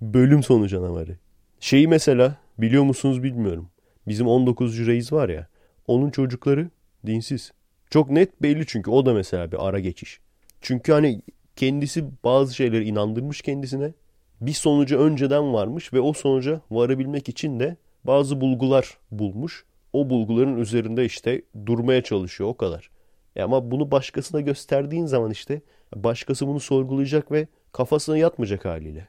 Bölüm sonu canavarı. Şeyi mesela biliyor musunuz bilmiyorum. Bizim 19. reis var ya. Onun çocukları dinsiz. Çok net belli çünkü o da mesela bir ara geçiş. Çünkü hani kendisi bazı şeyleri inandırmış kendisine. Bir sonucu önceden varmış ve o sonuca varabilmek için de bazı bulgular bulmuş. O bulguların üzerinde işte durmaya çalışıyor o kadar. E ama bunu başkasına gösterdiğin zaman işte başkası bunu sorgulayacak ve kafasına yatmayacak haliyle.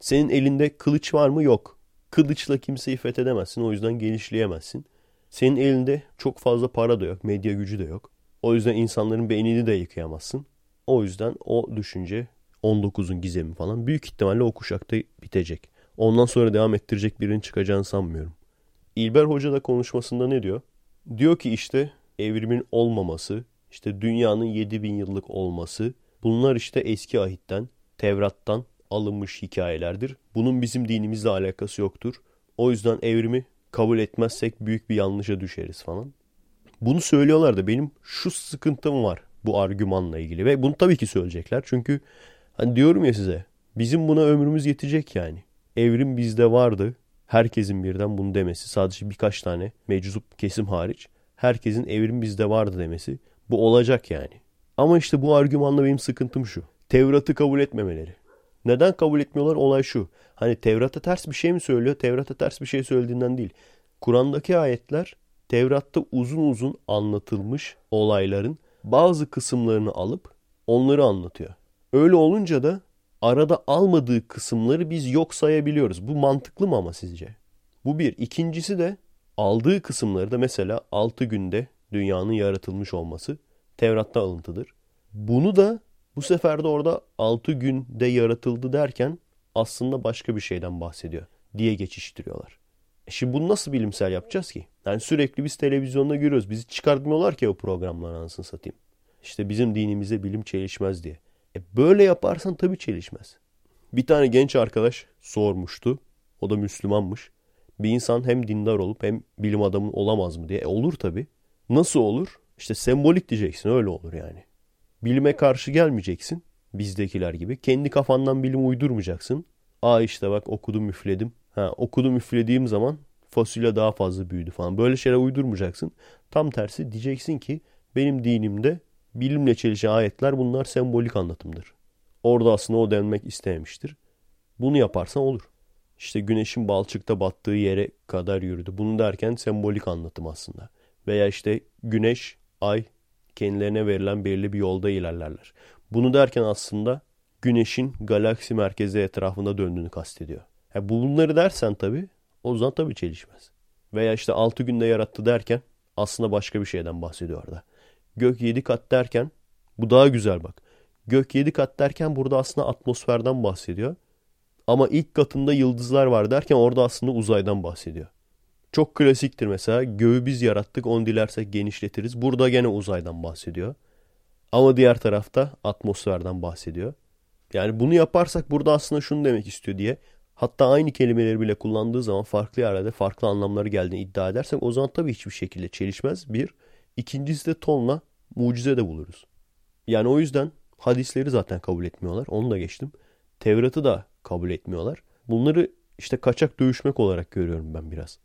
Senin elinde kılıç var mı? Yok. Kılıçla kimseyi fethedemezsin. O yüzden genişleyemezsin. Senin elinde çok fazla para da yok. Medya gücü de yok. O yüzden insanların beynini de yıkayamazsın. O yüzden o düşünce 19'un gizemi falan büyük ihtimalle o kuşakta bitecek. Ondan sonra devam ettirecek birinin çıkacağını sanmıyorum. İlber Hoca da konuşmasında ne diyor? Diyor ki işte evrimin olmaması, işte dünyanın 7000 yıllık olması bunlar işte eski ahitten, Tevrat'tan alınmış hikayelerdir. Bunun bizim dinimizle alakası yoktur. O yüzden evrimi kabul etmezsek büyük bir yanlışa düşeriz falan. Bunu söylüyorlar da benim şu sıkıntım var bu argümanla ilgili ve bunu tabii ki söyleyecekler. Çünkü hani diyorum ya size bizim buna ömrümüz yetecek yani. Evrim bizde vardı. Herkesin birden bunu demesi sadece birkaç tane meczup kesim hariç herkesin evrim bizde vardı demesi bu olacak yani. Ama işte bu argümanla benim sıkıntım şu. Tevrat'ı kabul etmemeleri. Neden kabul etmiyorlar? Olay şu. Hani Tevrat'a ters bir şey mi söylüyor? Tevrat'a ters bir şey söylediğinden değil. Kur'an'daki ayetler Tevrat'ta uzun uzun anlatılmış olayların bazı kısımlarını alıp onları anlatıyor. Öyle olunca da arada almadığı kısımları biz yok sayabiliyoruz. Bu mantıklı mı ama sizce? Bu bir. İkincisi de aldığı kısımları da mesela 6 günde dünyanın yaratılmış olması Tevrat'ta alıntıdır. Bunu da bu sefer de orada 6 günde yaratıldı derken aslında başka bir şeyden bahsediyor diye geçiştiriyorlar. E şimdi bunu nasıl bilimsel yapacağız ki? Yani sürekli biz televizyonda görüyoruz. Bizi çıkartmıyorlar ki o programlar anasını satayım. İşte bizim dinimize bilim çelişmez diye. E böyle yaparsan tabii çelişmez. Bir tane genç arkadaş sormuştu. O da Müslümanmış. Bir insan hem dindar olup hem bilim adamı olamaz mı diye. E olur tabii. Nasıl olur? İşte sembolik diyeceksin öyle olur yani. Bilime karşı gelmeyeceksin bizdekiler gibi. Kendi kafandan bilim uydurmayacaksın. Aa işte bak okudum üfledim. Ha okudum üflediğim zaman fasulye daha fazla büyüdü falan. Böyle şeyler uydurmayacaksın. Tam tersi diyeceksin ki benim dinimde bilimle çelişen ayetler bunlar sembolik anlatımdır. Orada aslında o denmek istememiştir. Bunu yaparsan olur. İşte güneşin balçıkta battığı yere kadar yürüdü. Bunu derken sembolik anlatım aslında. Veya işte güneş, ay kendilerine verilen belirli bir yolda ilerlerler. Bunu derken aslında güneşin galaksi merkezi etrafında döndüğünü kastediyor. Yani bunları dersen tabii o zaman tabii çelişmez. Veya işte 6 günde yarattı derken aslında başka bir şeyden bahsediyor orada. Gök 7 kat derken bu daha güzel bak. Gök 7 kat derken burada aslında atmosferden bahsediyor. Ama ilk katında yıldızlar var derken orada aslında uzaydan bahsediyor. Çok klasiktir mesela. Göğü biz yarattık onu dilersek genişletiriz. Burada gene uzaydan bahsediyor. Ama diğer tarafta atmosferden bahsediyor. Yani bunu yaparsak burada aslında şunu demek istiyor diye. Hatta aynı kelimeleri bile kullandığı zaman farklı yerlerde farklı anlamları geldiğini iddia edersek o zaman tabii hiçbir şekilde çelişmez. Bir. İkincisi de tonla mucize de buluruz. Yani o yüzden Hadisleri zaten kabul etmiyorlar. Onu da geçtim. Tevrat'ı da kabul etmiyorlar. Bunları işte kaçak dövüşmek olarak görüyorum ben biraz.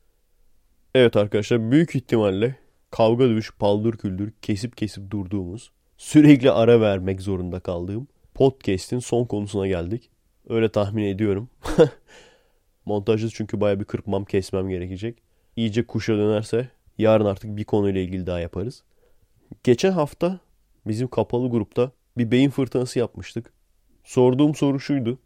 Evet arkadaşlar büyük ihtimalle kavga dövüş, paldır küldür, kesip kesip durduğumuz, sürekli ara vermek zorunda kaldığım podcast'in son konusuna geldik. Öyle tahmin ediyorum. Montajda çünkü baya bir kırpmam kesmem gerekecek. İyice kuşa dönerse yarın artık bir konuyla ilgili daha yaparız. Geçen hafta bizim kapalı grupta bir beyin fırtınası yapmıştık. Sorduğum soru şuydu.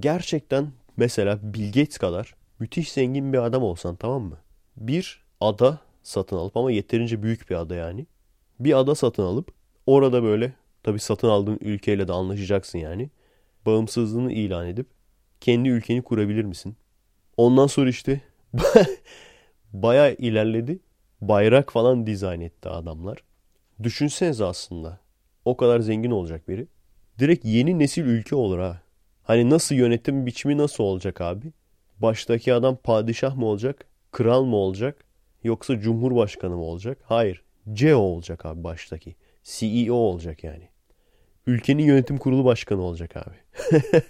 Gerçekten mesela Bill Gates kadar müthiş zengin bir adam olsan tamam mı? Bir ada satın alıp ama yeterince büyük bir ada yani. Bir ada satın alıp orada böyle tabi satın aldığın ülkeyle de anlaşacaksın yani. Bağımsızlığını ilan edip kendi ülkeni kurabilir misin? Ondan sonra işte baya ilerledi. Bayrak falan dizayn etti adamlar. Düşünsenize aslında. O kadar zengin olacak biri. Direkt yeni nesil ülke olur ha. Hani nasıl yönetim biçimi nasıl olacak abi? Baştaki adam padişah mı olacak? Kral mı olacak? Yoksa cumhurbaşkanı mı olacak? Hayır. CEO olacak abi baştaki. CEO olacak yani. Ülkenin yönetim kurulu başkanı olacak abi.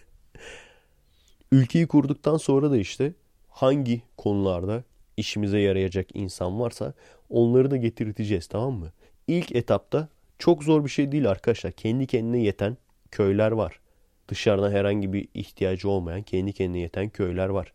Ülkeyi kurduktan sonra da işte hangi konularda işimize yarayacak insan varsa onları da getirteceğiz tamam mı? İlk etapta çok zor bir şey değil arkadaşlar. Kendi kendine yeten köyler var. Dışarıdan herhangi bir ihtiyacı olmayan kendi kendine yeten köyler var.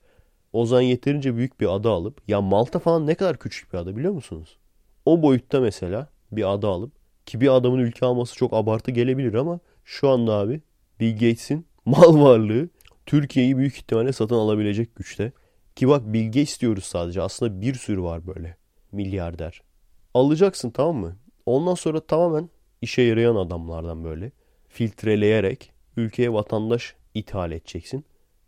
Ozan yeterince büyük bir ada alıp ya Malta falan ne kadar küçük bir ada biliyor musunuz? O boyutta mesela bir ada alıp ki bir adamın ülke alması çok abartı gelebilir ama şu anda abi Bill Gates'in mal varlığı Türkiye'yi büyük ihtimalle satın alabilecek güçte. Ki bak Bill Gates diyoruz sadece. Aslında bir sürü var böyle. Milyarder. Alacaksın tamam mı? Ondan sonra tamamen işe yarayan adamlardan böyle filtreleyerek ülkeye vatandaş ithal edeceksin.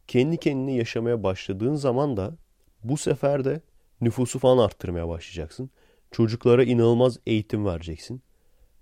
Kendi kendine yaşamaya başladığın zaman da bu sefer de nüfusu falan arttırmaya başlayacaksın. Çocuklara inanılmaz eğitim vereceksin.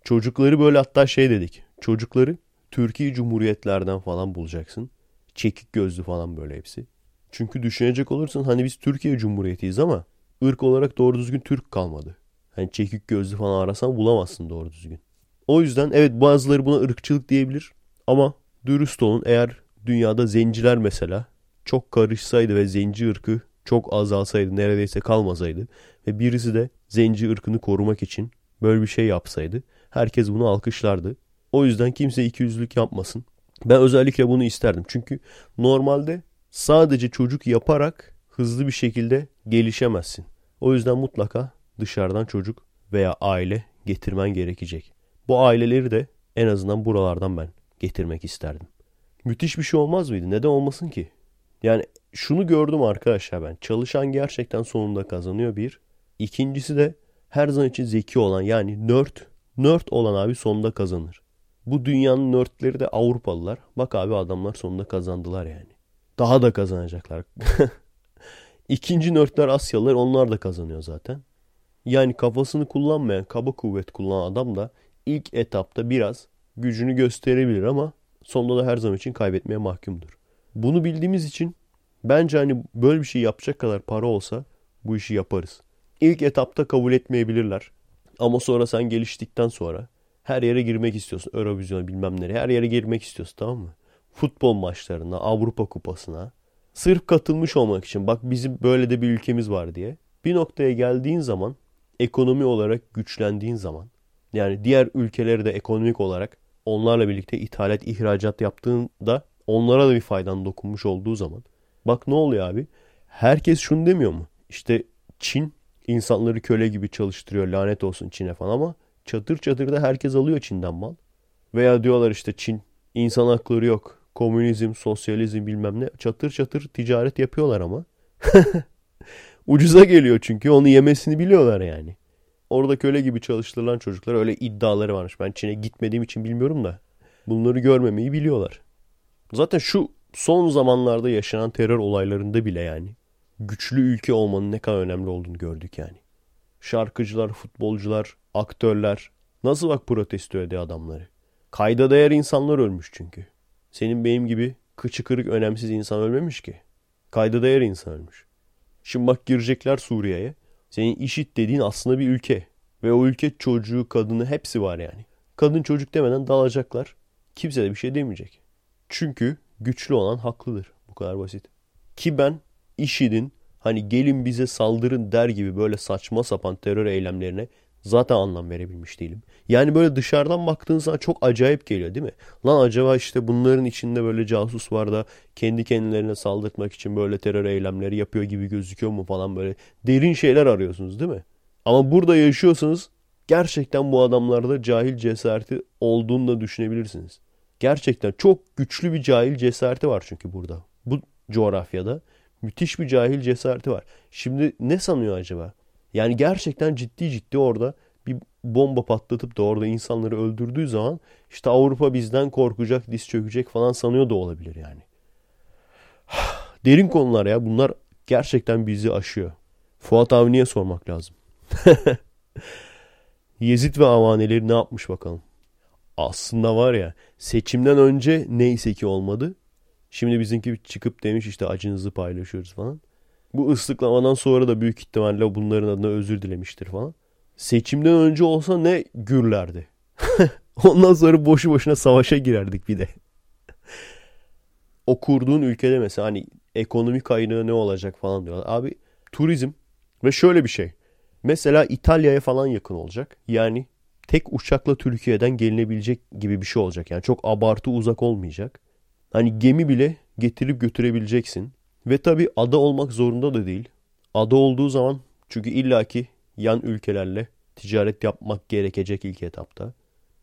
Çocukları böyle hatta şey dedik. Çocukları Türkiye Cumhuriyetlerden falan bulacaksın. Çekik gözlü falan böyle hepsi. Çünkü düşünecek olursan hani biz Türkiye Cumhuriyetiyiz ama ırk olarak doğru düzgün Türk kalmadı. Hani çekik gözlü falan arasan bulamazsın doğru düzgün. O yüzden evet bazıları buna ırkçılık diyebilir ama dürüst olun eğer dünyada zenciler mesela çok karışsaydı ve zenci ırkı çok azalsaydı neredeyse kalmasaydı ve birisi de zenci ırkını korumak için böyle bir şey yapsaydı herkes bunu alkışlardı. O yüzden kimse ikiyüzlülük yapmasın. Ben özellikle bunu isterdim. Çünkü normalde sadece çocuk yaparak hızlı bir şekilde gelişemezsin. O yüzden mutlaka dışarıdan çocuk veya aile getirmen gerekecek. Bu aileleri de en azından buralardan ben getirmek isterdim. Müthiş bir şey olmaz mıydı? Neden olmasın ki? Yani şunu gördüm arkadaşlar ben. Çalışan gerçekten sonunda kazanıyor bir. İkincisi de her zaman için zeki olan yani nerd. Nerd olan abi sonunda kazanır. Bu dünyanın nerdleri de Avrupalılar. Bak abi adamlar sonunda kazandılar yani. Daha da kazanacaklar. İkinci nerdler Asyalılar onlar da kazanıyor zaten. Yani kafasını kullanmayan, kaba kuvvet kullanan adam da ilk etapta biraz gücünü gösterebilir ama sonunda da her zaman için kaybetmeye mahkumdur. Bunu bildiğimiz için bence hani böyle bir şey yapacak kadar para olsa bu işi yaparız. İlk etapta kabul etmeyebilirler. Ama sonra sen geliştikten sonra her yere girmek istiyorsun. Eurovision'a bilmem nereye. Her yere girmek istiyorsun tamam mı? Futbol maçlarına, Avrupa kupasına. Sırf katılmış olmak için. Bak bizim böyle de bir ülkemiz var diye. Bir noktaya geldiğin zaman, ekonomi olarak güçlendiğin zaman, yani diğer ülkeleri de ekonomik olarak onlarla birlikte ithalat, ihracat yaptığında onlara da bir faydan dokunmuş olduğu zaman. Bak ne oluyor abi? Herkes şunu demiyor mu? İşte Çin insanları köle gibi çalıştırıyor lanet olsun Çin'e falan ama çatır çatır da herkes alıyor Çin'den mal. Veya diyorlar işte Çin insan hakları yok. Komünizm, sosyalizm bilmem ne çatır çatır ticaret yapıyorlar ama. Ucuza geliyor çünkü onu yemesini biliyorlar yani. Orada köle gibi çalıştırılan çocuklar öyle iddiaları varmış. Ben Çin'e gitmediğim için bilmiyorum da bunları görmemeyi biliyorlar. Zaten şu son zamanlarda yaşanan terör olaylarında bile yani güçlü ülke olmanın ne kadar önemli olduğunu gördük yani. Şarkıcılar, futbolcular, aktörler nasıl bak protesto ediyor adamları. Kayda değer insanlar ölmüş çünkü. Senin benim gibi kıçı kırık önemsiz insan ölmemiş ki. Kayda değer insan ölmüş. Şimdi bak girecekler Suriye'ye. Senin işit dediğin aslında bir ülke. Ve o ülke çocuğu, kadını hepsi var yani. Kadın çocuk demeden dalacaklar. Kimse de bir şey demeyecek. Çünkü güçlü olan haklıdır. Bu kadar basit. Ki ben IŞİD'in hani gelin bize saldırın der gibi böyle saçma sapan terör eylemlerine zaten anlam verebilmiş değilim. Yani böyle dışarıdan baktığın zaman çok acayip geliyor değil mi? Lan acaba işte bunların içinde böyle casus var da kendi kendilerine saldırtmak için böyle terör eylemleri yapıyor gibi gözüküyor mu falan böyle derin şeyler arıyorsunuz değil mi? Ama burada yaşıyorsanız gerçekten bu adamlarda cahil cesareti olduğunu da düşünebilirsiniz. Gerçekten çok güçlü bir cahil cesareti var çünkü burada. Bu coğrafyada müthiş bir cahil cesareti var. Şimdi ne sanıyor acaba? Yani gerçekten ciddi ciddi orada bir bomba patlatıp da orada insanları öldürdüğü zaman işte Avrupa bizden korkacak, diz çökecek falan sanıyor da olabilir yani. Derin konular ya bunlar gerçekten bizi aşıyor. Fuat Avni'ye sormak lazım. Yezid ve avaneleri ne yapmış bakalım. Aslında var ya seçimden önce neyse ki olmadı. Şimdi bizimki çıkıp demiş işte acınızı paylaşıyoruz falan. Bu ıslıklamadan sonra da büyük ihtimalle bunların adına özür dilemiştir falan. Seçimden önce olsa ne gürlerdi. Ondan sonra boşu boşuna savaşa girerdik bir de. o kurduğun ülkede mesela hani ekonomik kaynağı ne olacak falan diyorlar. Abi turizm ve şöyle bir şey. Mesela İtalya'ya falan yakın olacak. Yani tek uçakla Türkiye'den gelinebilecek gibi bir şey olacak. Yani çok abartı uzak olmayacak. Hani gemi bile getirip götürebileceksin. Ve tabi ada olmak zorunda da değil. Ada olduğu zaman çünkü illaki yan ülkelerle ticaret yapmak gerekecek ilk etapta.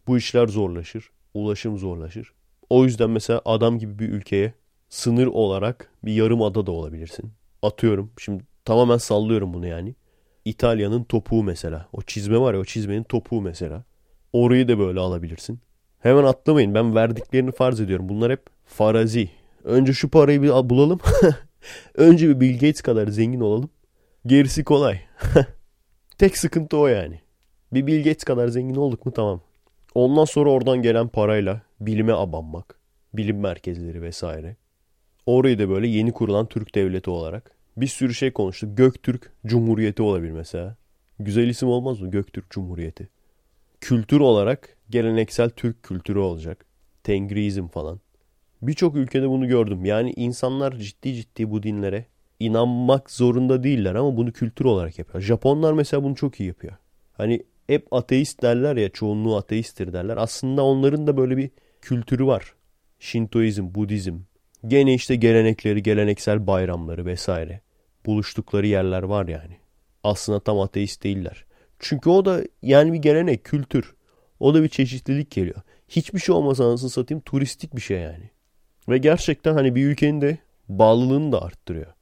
Bu işler zorlaşır. Ulaşım zorlaşır. O yüzden mesela adam gibi bir ülkeye sınır olarak bir yarım ada da olabilirsin. Atıyorum. Şimdi tamamen sallıyorum bunu yani. İtalya'nın topuğu mesela. O çizme var ya o çizmenin topuğu mesela. Orayı da böyle alabilirsin. Hemen atlamayın. Ben verdiklerini farz ediyorum. Bunlar hep farazi. Önce şu parayı bir bulalım. Önce bir Bill Gates kadar zengin olalım. Gerisi kolay. Tek sıkıntı o yani. Bir Bill Gates kadar zengin olduk mu tamam. Ondan sonra oradan gelen parayla bilime abanmak. Bilim merkezleri vesaire. Orayı da böyle yeni kurulan Türk devleti olarak. Bir sürü şey konuştuk. Göktürk Cumhuriyeti olabilir mesela. Güzel isim olmaz mı? Göktürk Cumhuriyeti. Kültür olarak geleneksel Türk kültürü olacak. Tengriizm falan. Birçok ülkede bunu gördüm. Yani insanlar ciddi ciddi bu dinlere inanmak zorunda değiller ama bunu kültür olarak yapıyor. Japonlar mesela bunu çok iyi yapıyor. Hani hep ateist derler ya çoğunluğu ateisttir derler. Aslında onların da böyle bir kültürü var. Şintoizm, Budizm. Gene işte gelenekleri, geleneksel bayramları vesaire. Buluştukları yerler var yani. Aslında tam ateist değiller. Çünkü o da yani bir gelenek, kültür. O da bir çeşitlilik geliyor. Hiçbir şey olmasa anasını satayım turistik bir şey yani. Ve gerçekten hani bir ülkenin de bağlılığını da arttırıyor.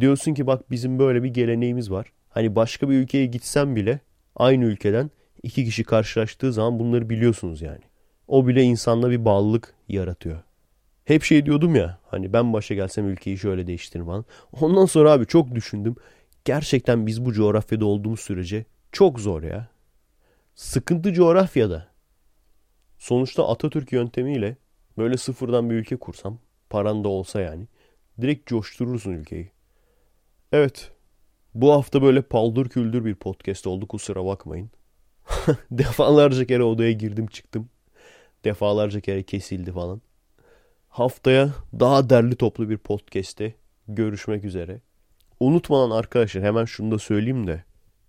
Diyorsun ki bak bizim böyle bir geleneğimiz var. Hani başka bir ülkeye gitsen bile aynı ülkeden iki kişi karşılaştığı zaman bunları biliyorsunuz yani. O bile insanda bir bağlılık yaratıyor. Hep şey diyordum ya hani ben başa gelsem ülkeyi şöyle değiştiririm falan. Ondan sonra abi çok düşündüm. Gerçekten biz bu coğrafyada olduğumuz sürece çok zor ya. Sıkıntı coğrafyada. Sonuçta Atatürk yöntemiyle Böyle sıfırdan bir ülke kursam, paran da olsa yani, direkt coşturursun ülkeyi. Evet, bu hafta böyle paldır küldür bir podcast oldu kusura bakmayın. Defalarca kere odaya girdim çıktım. Defalarca kere kesildi falan. Haftaya daha derli toplu bir podcast'te görüşmek üzere. Unutmadan arkadaşlar hemen şunu da söyleyeyim de.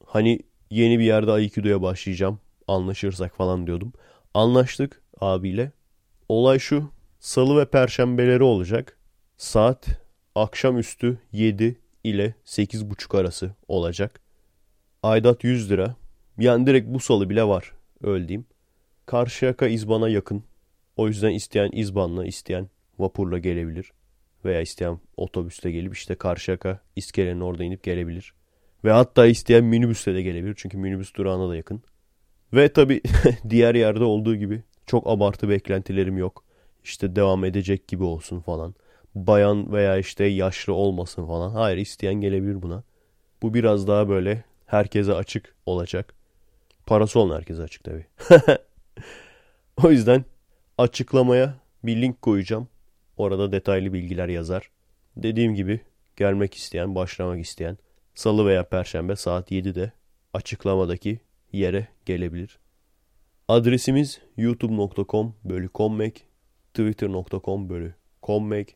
Hani yeni bir yerde Aikido'ya başlayacağım. Anlaşırsak falan diyordum. Anlaştık abiyle. Olay şu. Salı ve perşembeleri olacak. Saat akşamüstü 7 ile 8.30 arası olacak. Aydat 100 lira. Yani direkt bu salı bile var. Diyeyim. Karşıyaka İzban'a yakın. O yüzden isteyen İzban'la isteyen vapurla gelebilir. Veya isteyen otobüste gelip işte Karşıyaka iskelenin orada inip gelebilir. Ve hatta isteyen minibüste de gelebilir. Çünkü minibüs durağına da yakın. Ve tabi diğer yerde olduğu gibi çok abartı beklentilerim yok. İşte devam edecek gibi olsun falan. Bayan veya işte yaşlı olmasın falan. Hayır isteyen gelebilir buna. Bu biraz daha böyle herkese açık olacak. Parası olan herkese açık tabii. o yüzden açıklamaya bir link koyacağım. Orada detaylı bilgiler yazar. Dediğim gibi gelmek isteyen, başlamak isteyen salı veya perşembe saat 7'de açıklamadaki yere gelebilir. Adresimiz youtube.com bölü kommek twitter.com bölü commag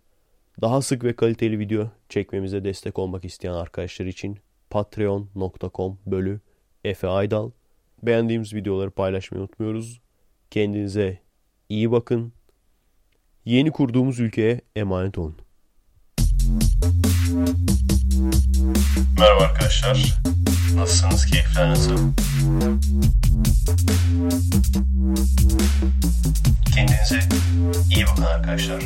daha sık ve kaliteli video çekmemize destek olmak isteyen arkadaşlar için patreon.com bölü Efe Aydal. Beğendiğimiz videoları paylaşmayı unutmuyoruz. Kendinize iyi bakın. Yeni kurduğumuz ülkeye emanet olun. Merhaba arkadaşlar. Nasılsınız? Keyifler nasıl? Kendinize iyi bakın arkadaşlar.